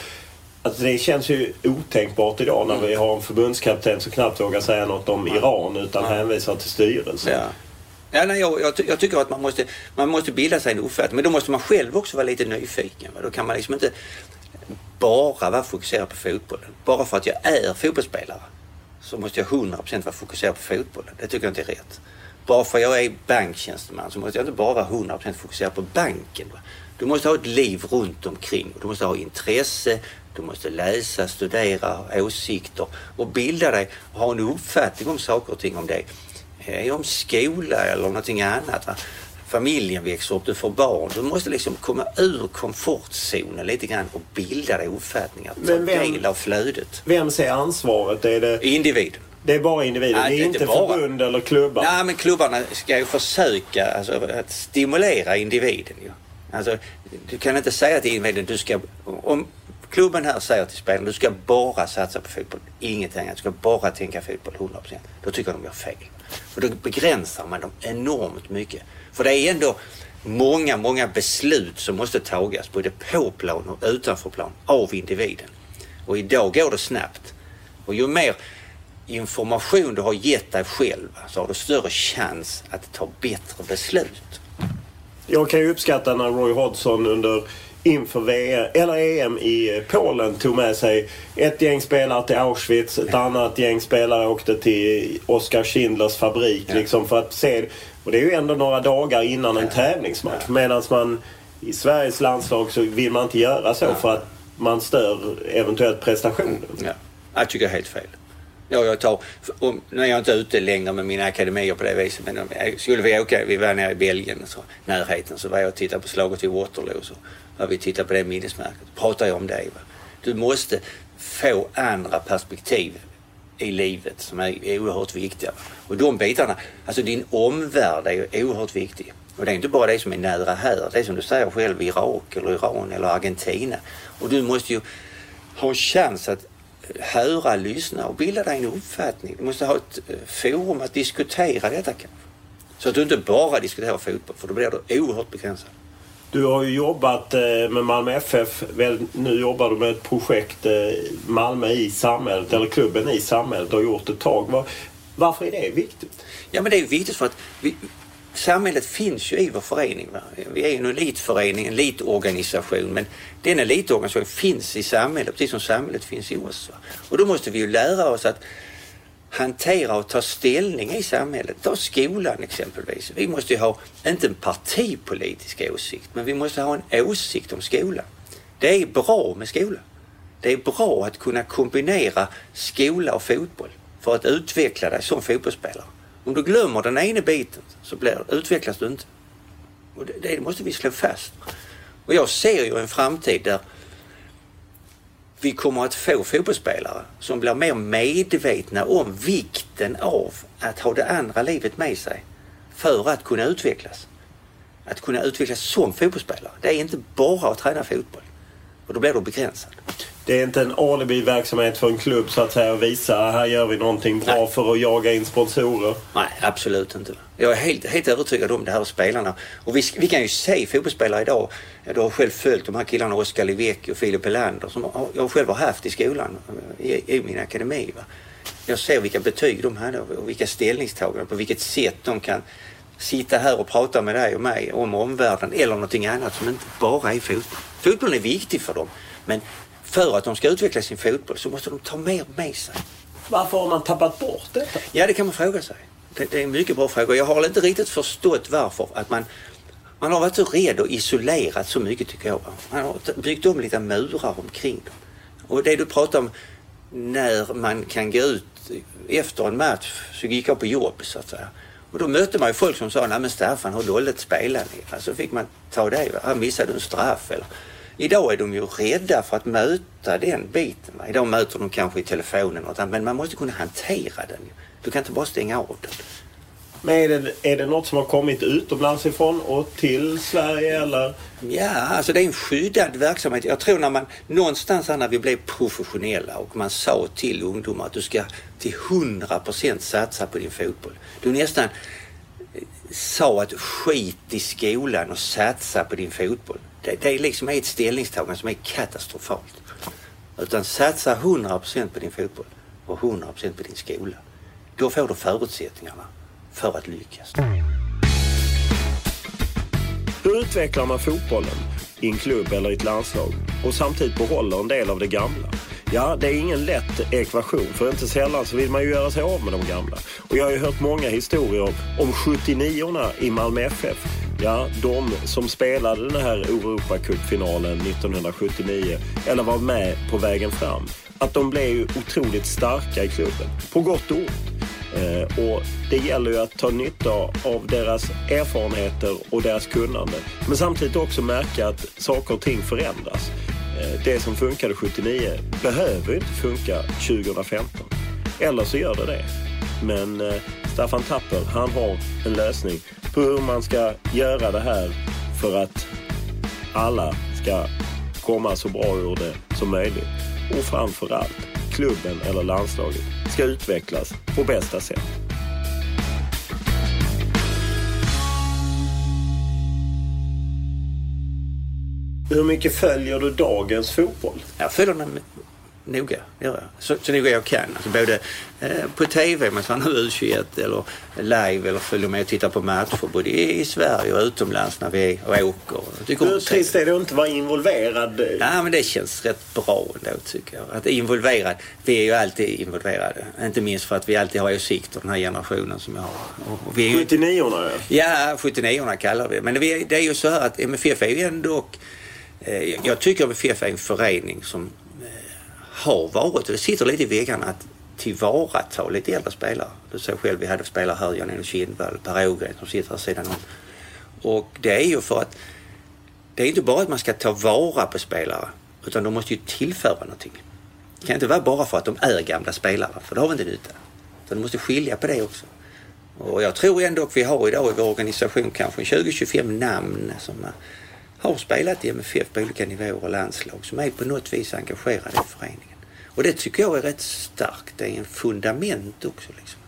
Alltså det känns ju otänkbart idag när mm. vi har en förbundskapten som knappt vågar säga något om Iran utan hänvisar till styrelsen. Ja. Ja, nej, jag, jag, jag, tycker att man måste, man måste bilda sig en uppfattning men då måste man själv också vara lite nyfiken. Va? Då kan man liksom inte bara vara fokuserad på fotbollen. Bara för att jag är fotbollsspelare så måste jag 100% vara fokuserad på fotbollen. Det tycker jag inte är rätt. Bara för att jag är banktjänsteman så måste jag inte bara vara 100% fokuserad på banken. Va? Du måste ha ett liv runt omkring. Du måste ha intresse, du måste läsa, studera, åsikter och bilda dig och ha en uppfattning om saker och ting om det. Eh, om skola eller någonting annat. Va? Familjen växer upp, du får barn. Du måste liksom komma ur komfortzonen lite grann och bilda dig uppfattningar. Ta vem, del av flödet. Vem ser ansvaret? Är det... Individen. Det är bara individen, Nej, det är inte, inte förbund eller klubbar? Nej, men klubbarna ska ju försöka alltså, att stimulera individen. Ju. Alltså, du kan inte säga till individen du ska... Om klubben här säger till spelarna du ska bara satsa på fotboll, Ingenting. annat. Du ska bara tänka fotboll 100%. Då tycker de gör fel. För då begränsar man dem enormt mycket. För det är ändå många, många beslut som måste tagas både på plan och utanför plan av individen. Och idag går det snabbt. Och ju mer information du har gett dig själv så har du större chans att ta bättre beslut. Jag kan ju uppskatta när Roy Hodgson under inför VM, eller EM i Polen tog med sig ett gäng spelare till Auschwitz, ett annat gäng spelare åkte till Oskar Schindlers fabrik ja. liksom för att se. Och det är ju ändå några dagar innan en tävlingsmatch. Ja. Medan man i Sveriges landslag så vill man inte göra så ja. för att man stör eventuellt prestationen. Ja. Jag tycker helt fel. Ja, jag tar, om, nu är jag inte ute längre med mina akademier på det viset men om, skulle vi åka, vi var nere i Belgien, så, närheten, så var jag och tittade på slaget vid Waterloo. Så var vi tittade på det minnesmärket. Pratade jag om det. Va? Du måste få andra perspektiv i livet som är oerhört viktiga. Och de bitarna, alltså din omvärld är ju oerhört viktig. Och det är inte bara det som är nära här. Det är som du säger själv Irak eller Iran eller Argentina. Och du måste ju ha en chans att höra, lyssna och bilda dig en uppfattning. Du måste ha ett eh, forum att diskutera detta kanske. Så att du inte bara diskuterar fotboll för då blir du oerhört begränsad. Du har ju jobbat eh, med Malmö FF. Nu jobbar du med ett projekt eh, Malmö i samhället, eller klubben i samhället. Du har gjort ett tag. Varför är det viktigt? Ja men det är viktigt för att vi, samhället finns ju i vår förening. Va? Vi är ju en elitförening, en elitorganisation men den elitorganisationen finns i samhället precis som samhället finns i oss. Va? Och då måste vi ju lära oss att hantera och ta ställning i samhället. Ta skolan exempelvis. Vi måste ju ha, inte en partipolitisk åsikt, men vi måste ha en åsikt om skolan. Det är bra med skola. Det är bra att kunna kombinera skola och fotboll för att utveckla dig som fotbollsspelare. Om du glömmer den ena biten så blir, utvecklas du inte. Och det, det måste vi slå fast. Och jag ser ju en framtid där vi kommer att få fotbollsspelare som blir mer medvetna om vikten av att ha det andra livet med sig för att kunna utvecklas. Att kunna utvecklas som fotbollsspelare. Det är inte bara att träna fotboll. Och då blir du begränsad. Det är inte en alibi-verksamhet för en klubb så att säga att visa här gör vi någonting bra Nej. för att jaga in sponsorer. Nej, absolut inte. Jag är helt, helt övertygad om det här spelarna. Och vi, vi kan ju se fotbollsspelare idag. Du har själv följt de här killarna Oskar Livecki och Filip Helander som jag själv har haft i skolan i, i min akademi. Va? Jag ser vilka betyg de hade och vilka ställningstaganden, på vilket sätt de kan sitta här och prata med dig och mig om omvärlden eller någonting annat som inte bara är fotboll. Fotbollen är viktig för dem men för att de ska utveckla sin fotboll så måste de ta mer med sig. Varför har man tappat bort detta? Ja, det kan man fråga sig. Det, det är en mycket bra fråga. Jag har inte riktigt förstått varför. Att man, man har varit så rädd och isolerat så mycket tycker jag. Man har byggt om lite murar omkring dem. Och det du pratar om när man kan gå ut efter en match så gick jag på jobb så att säga. Och då mötte man ju folk som sa, nej men Staffan, hur dåligt spelar ni? Alltså fick man ta det, va? missade du en straff eller? Idag är de ju rädda för att möta den biten. Va? Idag möter de kanske i telefonen och men man måste kunna hantera den. Du kan inte bara stänga av den. Men är det, är det något som har kommit utomlands ifrån och till Sverige eller? Ja, alltså det är en skyddad verksamhet. Jag tror när man någonstans när vi blev professionella och man sa till ungdomar att du ska till 100 procent satsa på din fotboll. Du nästan eh, sa att skit i skolan och satsa på din fotboll. Det, det är liksom ett ställningstagande som är katastrofalt. Utan satsa 100 % på din fotboll och 100 % på din skola. Då får du förutsättningarna för att lyckas. Hur utvecklar man fotbollen i en klubb eller i ett landslag och samtidigt behåller en del av det gamla? Ja, det är ingen lätt ekvation för inte sällan så vill man ju göra sig av med de gamla. Och jag har ju hört många historier om 79orna i Malmö FF. Ja, de som spelade den här Europacupfinalen 1979 eller var med på vägen fram. Att de blev ju otroligt starka i klubben, på gott och ont. Eh, och det gäller ju att ta nytta av deras erfarenheter och deras kunnande. Men samtidigt också märka att saker och ting förändras. Eh, det som funkade 79 behöver inte funka 2015. Eller så gör det det. Men eh, Staffan Tapper, han har en lösning på hur man ska göra det här för att alla ska komma så bra ur det som möjligt. Och framför allt, klubben eller landslaget ska utvecklas på bästa sätt. Hur mycket följer du dagens fotboll? Jag följer den noga, gör jag. Så, så noga jag kan. Alltså både eh, på TV, man tar nu U21 eller live eller följer med och tittar på matcher både i, Sverige och utomlands när vi är och åker. Tycker Hur trist är det att inte vara involverad? Ja, men det känns rätt bra ändå tycker jag. Att involverad. Vi är ju alltid involverade. Inte minst för att vi alltid har åsikter, den här generationen som jag har. Och vi är ju... 79orna ja. Ja, 79orna kallar vi Men det, det är ju så här att MFF är ju ändå eh, jag tycker MFF är en förening som har varit, och det sitter lite i väggarna, att tillvarata lite äldre spelare. Du såg själv, vi hade spelare här, Jan-Elof Kindvall, Per Ågren som sitter här sidan om. Och det är ju för att det är inte bara att man ska ta vara på spelare utan de måste ju tillföra någonting. Det kan inte vara bara för att de är gamla spelare, för då har vi inte nytta. Så du måste skilja på det också. Och jag tror ändå att vi har idag i vår organisation kanske 20-25 namn som har spelat i MFF på olika nivåer och landslag som är på något vis engagerade i föreningen. Och det tycker jag är rätt starkt. Det är en fundament också. Liksom.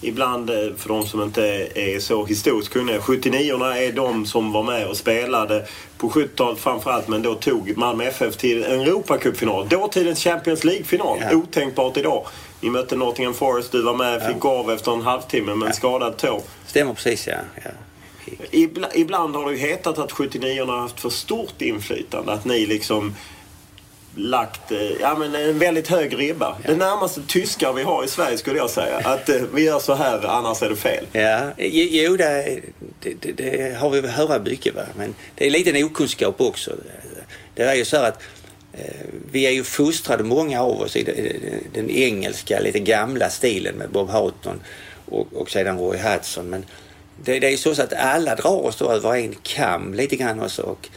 Ibland, eh, för de som inte är så historiskt kunniga, 79orna är de som var med och spelade på 70-talet framförallt men då tog Malmö FF till en Europacupfinal. Dåtidens Champions League-final. Ja. Otänkbart idag. Ni mötte Nottingham Forest, du var med, fick ja. gå av efter en halvtimme med en skadad tå. Stämmer precis ja. ja. Ibland har det ju hetat att 79 har haft för stort inflytande. Att ni liksom lagt eh, ja, men en väldigt hög ribba. Ja. Det närmaste tyskar vi har i Sverige skulle jag säga. Att eh, vi gör så här, annars är det fel. Ja, jo det, det, det har vi höra mycket. Va? Men det är lite en okunskap också. Det är ju så här att eh, vi är ju fostrade, många av oss, i den engelska, lite gamla stilen med Bob Houghton och, och sedan Roy Hodgson. Men det, det är så att alla drar oss då över en kam lite grann också. Och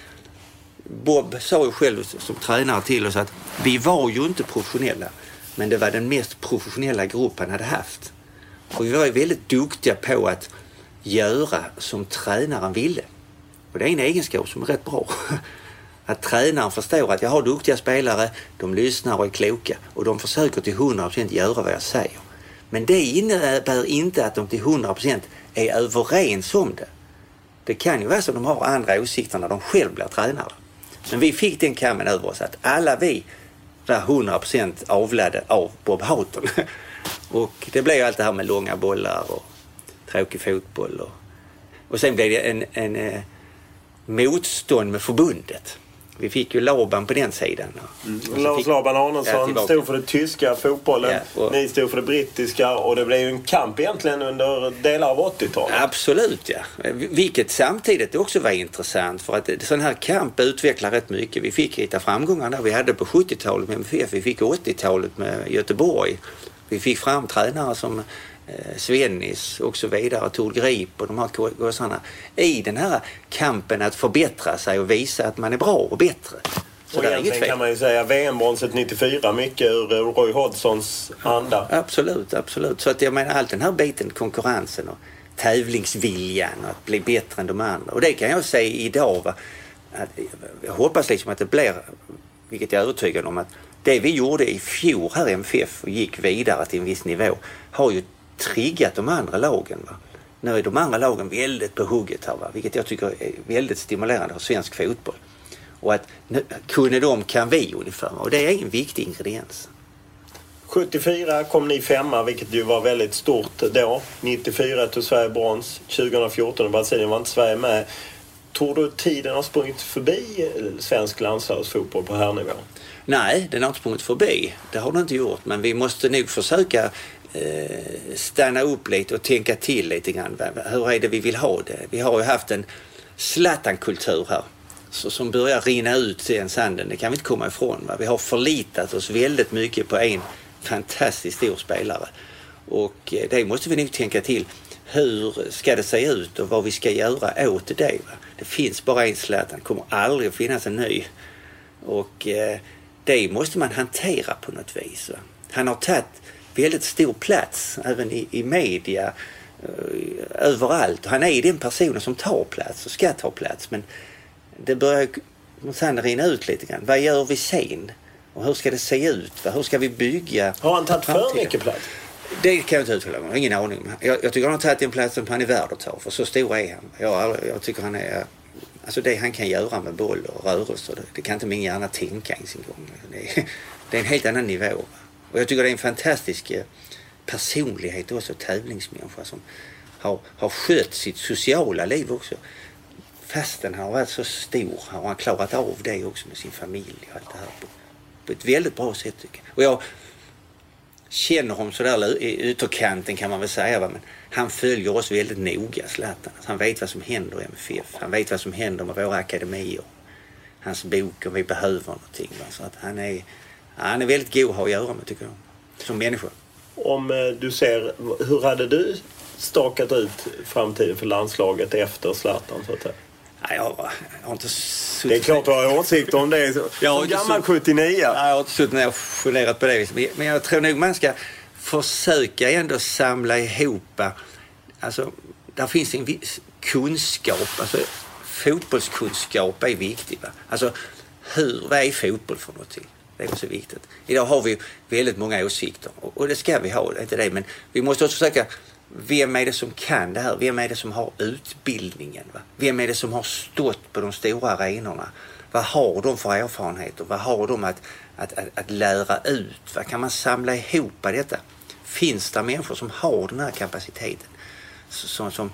Bob sa ju själv som tränare till oss att vi var ju inte professionella men det var den mest professionella grupp han hade haft. Och vi var ju väldigt duktiga på att göra som tränaren ville. Och det är en egenskap som är rätt bra. Att tränaren förstår att jag har duktiga spelare, de lyssnar och är kloka och de försöker till 100% göra vad jag säger. Men det innebär inte att de till 100% är överens om det. Det kan ju vara så att de har andra åsikter när de själv blir tränare. Men vi fick den kammen över oss att alla vi var 100% avlade av Bob Houghton. och det blev ju allt det här med långa bollar och tråkig fotboll. Och, och sen blev det en, en, en eh, motstånd med förbundet. Vi fick ju Laban på den sidan. Mm. Lars fick... Laban Arnesson ja, stod för den tyska fotbollen. Ja, och... Ni stod för det brittiska och det blev ju en kamp egentligen under delar av 80-talet. Absolut ja. Vilket samtidigt också var intressant för att sån här kamp utvecklar rätt mycket. Vi fick lite framgångar där vi hade på 70-talet med MFF. Vi fick 80-talet med Göteborg. Vi fick fram tränare som Svennis och så vidare, Tor Grip och de här gossarna i den här kampen att förbättra sig och visa att man är bra och bättre. Så och egentligen kan man ju säga VM-bronset 94 mycket ur Roy Hodgsons anda. Absolut, absolut. Så att jag menar allt den här biten, konkurrensen och tävlingsviljan och att bli bättre än de andra. Och det kan jag säga idag. Va? Att jag hoppas liksom att det blir, vilket jag är övertygad om, att det vi gjorde i fjol här i MFF och gick vidare till en viss nivå har ju triggat de andra lagen. Va? Nu är de andra lagen väldigt på hugget här, va? vilket jag tycker är väldigt stimulerande för svensk fotboll. Och att kunde de kan vi ungefär. Och det är en viktig ingrediens. 74 kom ni femma, vilket ju var väldigt stort då. 94 tog Sverige brons. 2014 i Brasilien var inte Sverige med. Tror du tiden har sprungit förbi svensk landslagsfotboll på här nivå? Nej, den har inte sprungit förbi. Det har den inte gjort. Men vi måste nog försöka Eh, Eh, stanna upp lite och tänka till lite grann. Hur är det vi vill ha det? Vi har ju haft en Zlatan-kultur här så, som börjar rinna ut i den sanden. Det kan vi inte komma ifrån. Va? Vi har förlitat oss väldigt mycket på en fantastiskt stor spelare. Och eh, det måste vi nog tänka till. Hur ska det se ut och vad vi ska göra åt det? Va? Det finns bara en Zlatan, det kommer aldrig att finnas en ny. Och eh, det måste man hantera på något vis. Va? Han har tagit väldigt stor plats även i, i media eh, överallt. Han är den personen som tar plats och ska ta plats men det börjar sen rinna ut lite grann. Vad gör vi sen? Och hur ska det se ut? Hur ska vi bygga Har han tagit för mycket plats? Det kan jag inte uttala mig. Ingen aning. Jag, jag tycker han har tagit den platsen han är värd att ta. För så stor är han. Jag, jag tycker han är... Alltså det han kan göra med boll och rörelser, det, det kan inte min hjärna tänka ens en gång. Det är, det är en helt annan nivå. Och jag tycker det är en fantastisk eh, personlighet också, tävlingsmänniska som har, har skött sitt sociala liv också. Fastän han har varit så stor har han klarat av det också med sin familj och allt det här på, på ett väldigt bra sätt tycker jag. Och jag känner honom sådär i ytterkanten kan man väl säga. Va? Men han följer oss väldigt noga, Zlatan. Alltså, han vet vad som händer i MFF. Han vet vad som händer med våra akademier. Hans bok om vi behöver någonting. Va? Så att han, är, han är väldigt god att ha att göra med tycker jag. Som människa. Om eh, du ser, hur hade du stakat ut framtiden för landslaget efter Zlatan så att säga? Nej, jag, har- inte suttit... Det är klart du har åsikter om det. Jag har gammal så- 79. Nej, jag har inte suttit ner och funderat på det viset. Men jag tror nog man ska försöka ändå samla ihop. Alltså, där finns en viss kunskap. Alltså, fotbollskunskap är viktig. Va? Alltså, hur, vad är fotboll för någonting? Det är också viktigt. Idag har vi väldigt många åsikter och det ska vi ha, det är inte det. Men vi måste också försöka, vem är det som kan det här? Vem är det som har utbildningen? Va? Vem är det som har stått på de stora arenorna? Vad har de för erfarenheter? Vad har de att, att, att, att lära ut? Vad kan man samla ihop detta? Finns det människor som har den här kapaciteten? Som, som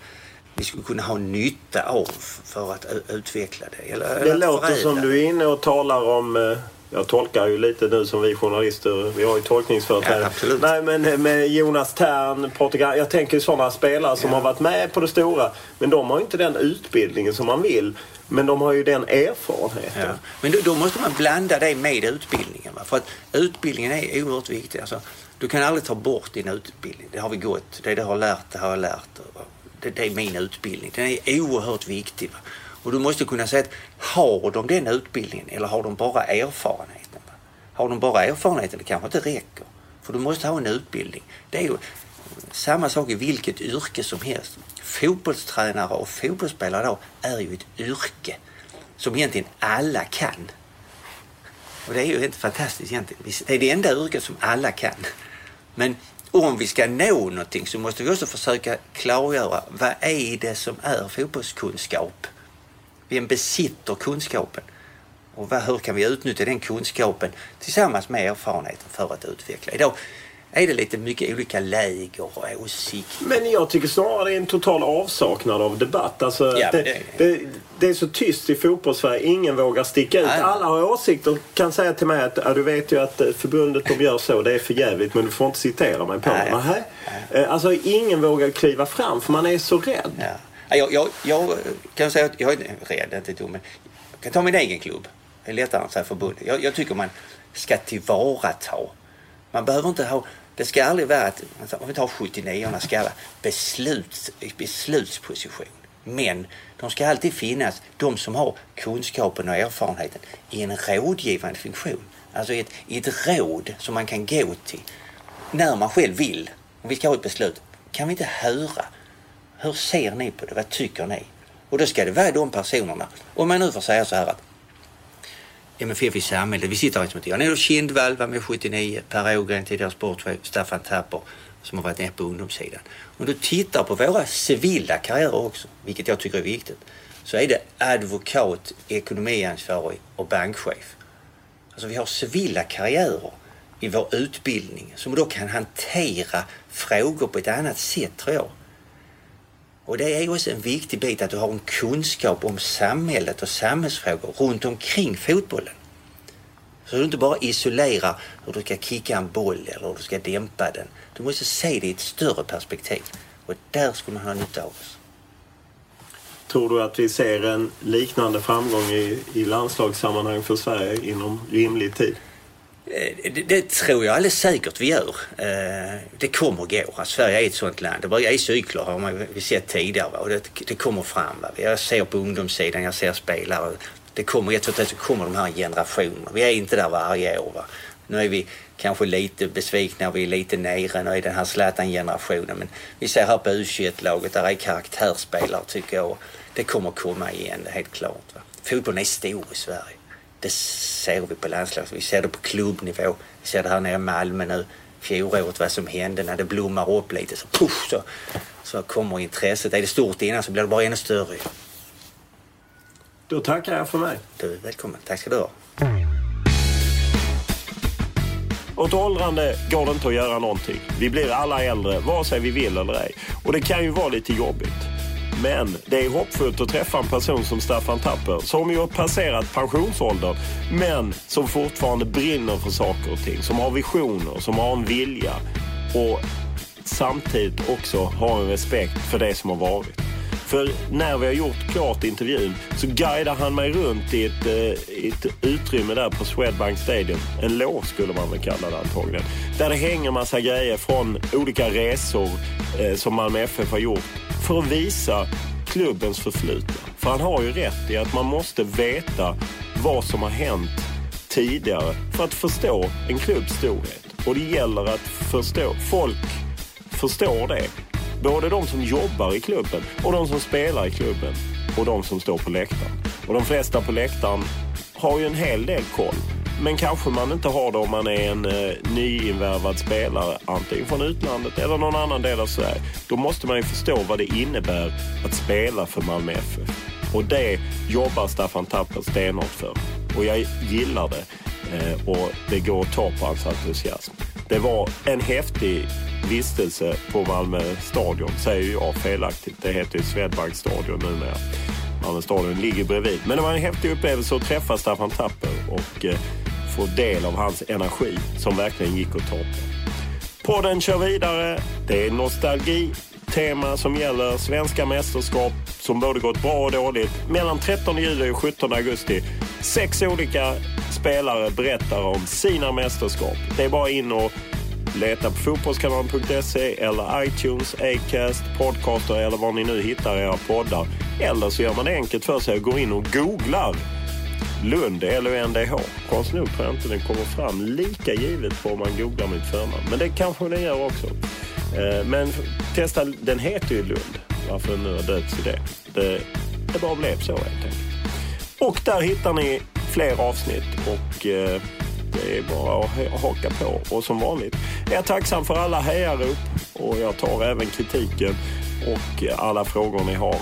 vi skulle kunna ha nytta av för att utveckla det? Eller, Det eller låter som det? du är inne och talar om... Jag tolkar ju lite nu som vi journalister. Vi har ju tolkningsföreträde. Ja, absolut. Nej men eh, med Jonas Tern, Portugal. Jag tänker sådana spelare som har varit med på det stora. Men de har ju inte den utbildningen som man vill. Men de har ju den erfarenheten. Ja. Men då, då måste man blanda det med utbildningen. Va? För att utbildningen är oerhört viktig. Alltså, du kan aldrig ta bort din utbildning. Det har vi gått. Det du har lärt, det har jag lärt. Det, det är min utbildning. Den är oerhört viktig. Va? Och du måste kunna säga att har de den utbildningen eller har de bara erfarenheten? Har de bara erfarenheten, det kanske inte räcker. För du måste ha en utbildning. Det är ju samma sak i vilket yrke som helst. Fotbollstränare och fotbollsspelare då är ju ett yrke som egentligen alla kan. Och det är ju helt fantastiskt egentligen. Det är det enda yrket som alla kan. Men om vi ska nå någonting så måste vi också försöka klargöra vad är det som är fotbollskunskap? Vem besitter kunskapen? Och hur kan vi utnyttja den kunskapen tillsammans med erfarenheten för att utveckla? Idag är det lite mycket olika läger och åsikter. Men jag tycker snarare det är en total avsaknad av debatt. Alltså, Ja, det, det- det, det är så tyst i fotbollssverige. Ingen vågar sticka ut. Nej. Alla har åsikter. Kan säga till mig att ja, du vet ju att eh, förbundet de gör så. Det är för jävligt men du får inte citera mig på det. Eh, Alltså ingen vågar kliva fram för man är så rädd. Ja. Jag, jag, jag kan säga att jag är rädd, inte dum, men jag kan ta min egen klubb. Det är lättare än att säga förbundet. Jag, jag tycker man ska tillvarata. Man behöver inte ha... Det ska aldrig vara att, alltså, om vi tar 79orna, ska alla besluts, beslutsposition. Men de ska alltid finnas, de som har kunskapen och erfarenheten, i en rådgivande funktion. Alltså i ett, i ett råd som man kan gå till när man själv vill. Om vi ska ha ett beslut, kan vi inte höra hur ser ni på det? Vad tycker ni? Och då ska det vara de personerna. Om man nu får säga så här att MFF i samhället, vi sitter här inte Jan-Olof Kindvall var med 79, Per Ågren tidigare sportchef, Staffan Tapper som har varit nere på ungdomssidan. Om du tittar på våra civila karriärer också, vilket jag tycker är viktigt, så är det advokat, ekonomiansvarig och bankchef. Alltså vi har civila karriärer i vår utbildning som då kan hantera frågor på ett annat sätt tror jag. Och det är också en viktig bit att du har en kunskap om samhället och samhällsfrågor runt omkring fotbollen. Så du inte bara isolerar hur du ska kicka en boll eller hur du ska dämpa den. Du måste se det i ett större perspektiv. Och där skulle man ha nytta av oss. Tror du att vi ser en liknande framgång i, i landslagssammanhang för Sverige inom rimlig tid? Eh, det, det tror jag alldeles säkert vi gör. Eh, det kommer gå. Alltså, Sverige är ett sånt land. Det börjar i cykler har man vi sett tidigare. va. Och det, det kommer fram. Va? Jag ser på ungdomssidan, jag ser spelare. Det kommer ett tror att så kommer de här generationerna. Vi är inte där varje år. Va? Nu är vi kanske lite besvikna, vi är lite nere. Nu är den här Zlatan-generationen. Men vi ser här på U21-laget, där är karaktärsspelare tycker jag. Det kommer komma igen, det är helt klart. Va? fotbollen är stor i Sverige. Det ser vi på landslaget, vi ser det på klubbnivå. Vi ser det här nere i Malmö nu. Fjolåret vad som hände när det blommar upp lite så puff så, så kommer intresset. Är det stort innan så blir det bara ännu större. Då tackar jag för mig. Du är välkommen. Tack ska du ha. Åt åldrande går det inte att göra någonting. Vi blir alla äldre, vare sig vi vill eller ej. Och det kan ju vara lite jobbigt. Men det är hoppfullt att träffa en person som Staffan Tapper som ju har passerat pensionsåldern men som fortfarande brinner för saker och ting. Som har visioner, som har en vilja och samtidigt också har en respekt för det som har varit. För när vi har gjort klart intervjun så guidar han mig runt i ett, eh, ett utrymme där på Swedbank Stadium. En lås skulle man väl kalla det antagligen. Där det hänger massa grejer från olika resor eh, som Malmö FF har gjort för att visa klubbens förflutna. För han har ju rätt i att man måste veta vad som har hänt tidigare för att förstå en klubbs storhet. Och det gäller att förstå, folk förstår det. Både de som jobbar i klubben och de som spelar i klubben och de som står på läktaren. Och de flesta på läktaren har ju en hel del koll. Men kanske man inte har det om man är en eh, nyinvärvad spelare, antingen från utlandet eller någon annan del av Sverige. Då måste man ju förstå vad det innebär att spela för Malmö FF. Och det jobbar Staffan Tapper stenhårt för. Och jag gillar det. Eh, och det går att ta på hans entusiasm. Det var en häftig vistelse på Malmö stadion, säger jag felaktigt. Det heter ju Swedbank stadion numera. Malmö stadion ligger bredvid. Men det var en häftig upplevelse att träffa Staffan Tapper och eh, få del av hans energi som verkligen gick att ta på. Podden kör vidare. Det är nostalgi tema som gäller svenska mästerskap som både gått bra och dåligt mellan 13 juli och 17 augusti. Sex olika spelare berättar om sina mästerskap. Det är bara in och leta på fotbollskanalen.se eller iTunes, Acast, Podcaster eller var ni nu hittar era poddar. Eller så gör man det enkelt för sig och går in och googlar Lund, L-U-N-D-H. Konstigt nog tror jag inte den kommer fram lika givet på om man googlar mitt förnamn. Men det kanske den gör också. Eh, men testa, den heter ju Lund. Varför den nu har döpts till det. Det, det bara blev så helt enkelt. Och där hittar ni fler avsnitt och eh, det är bara att haka på. Och som vanligt är jag tacksam för alla hejarop och jag tar även kritiken och alla frågor ni har.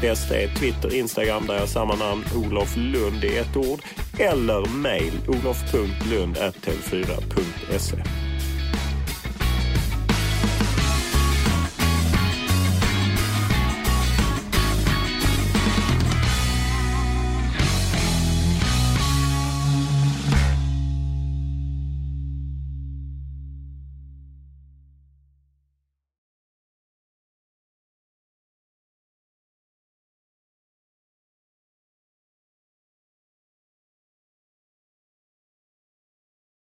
Bäst är Twitter, Instagram där jag har samma namn, Olof Lund i ett ord. Eller mejl, olof.lund.tv4.se.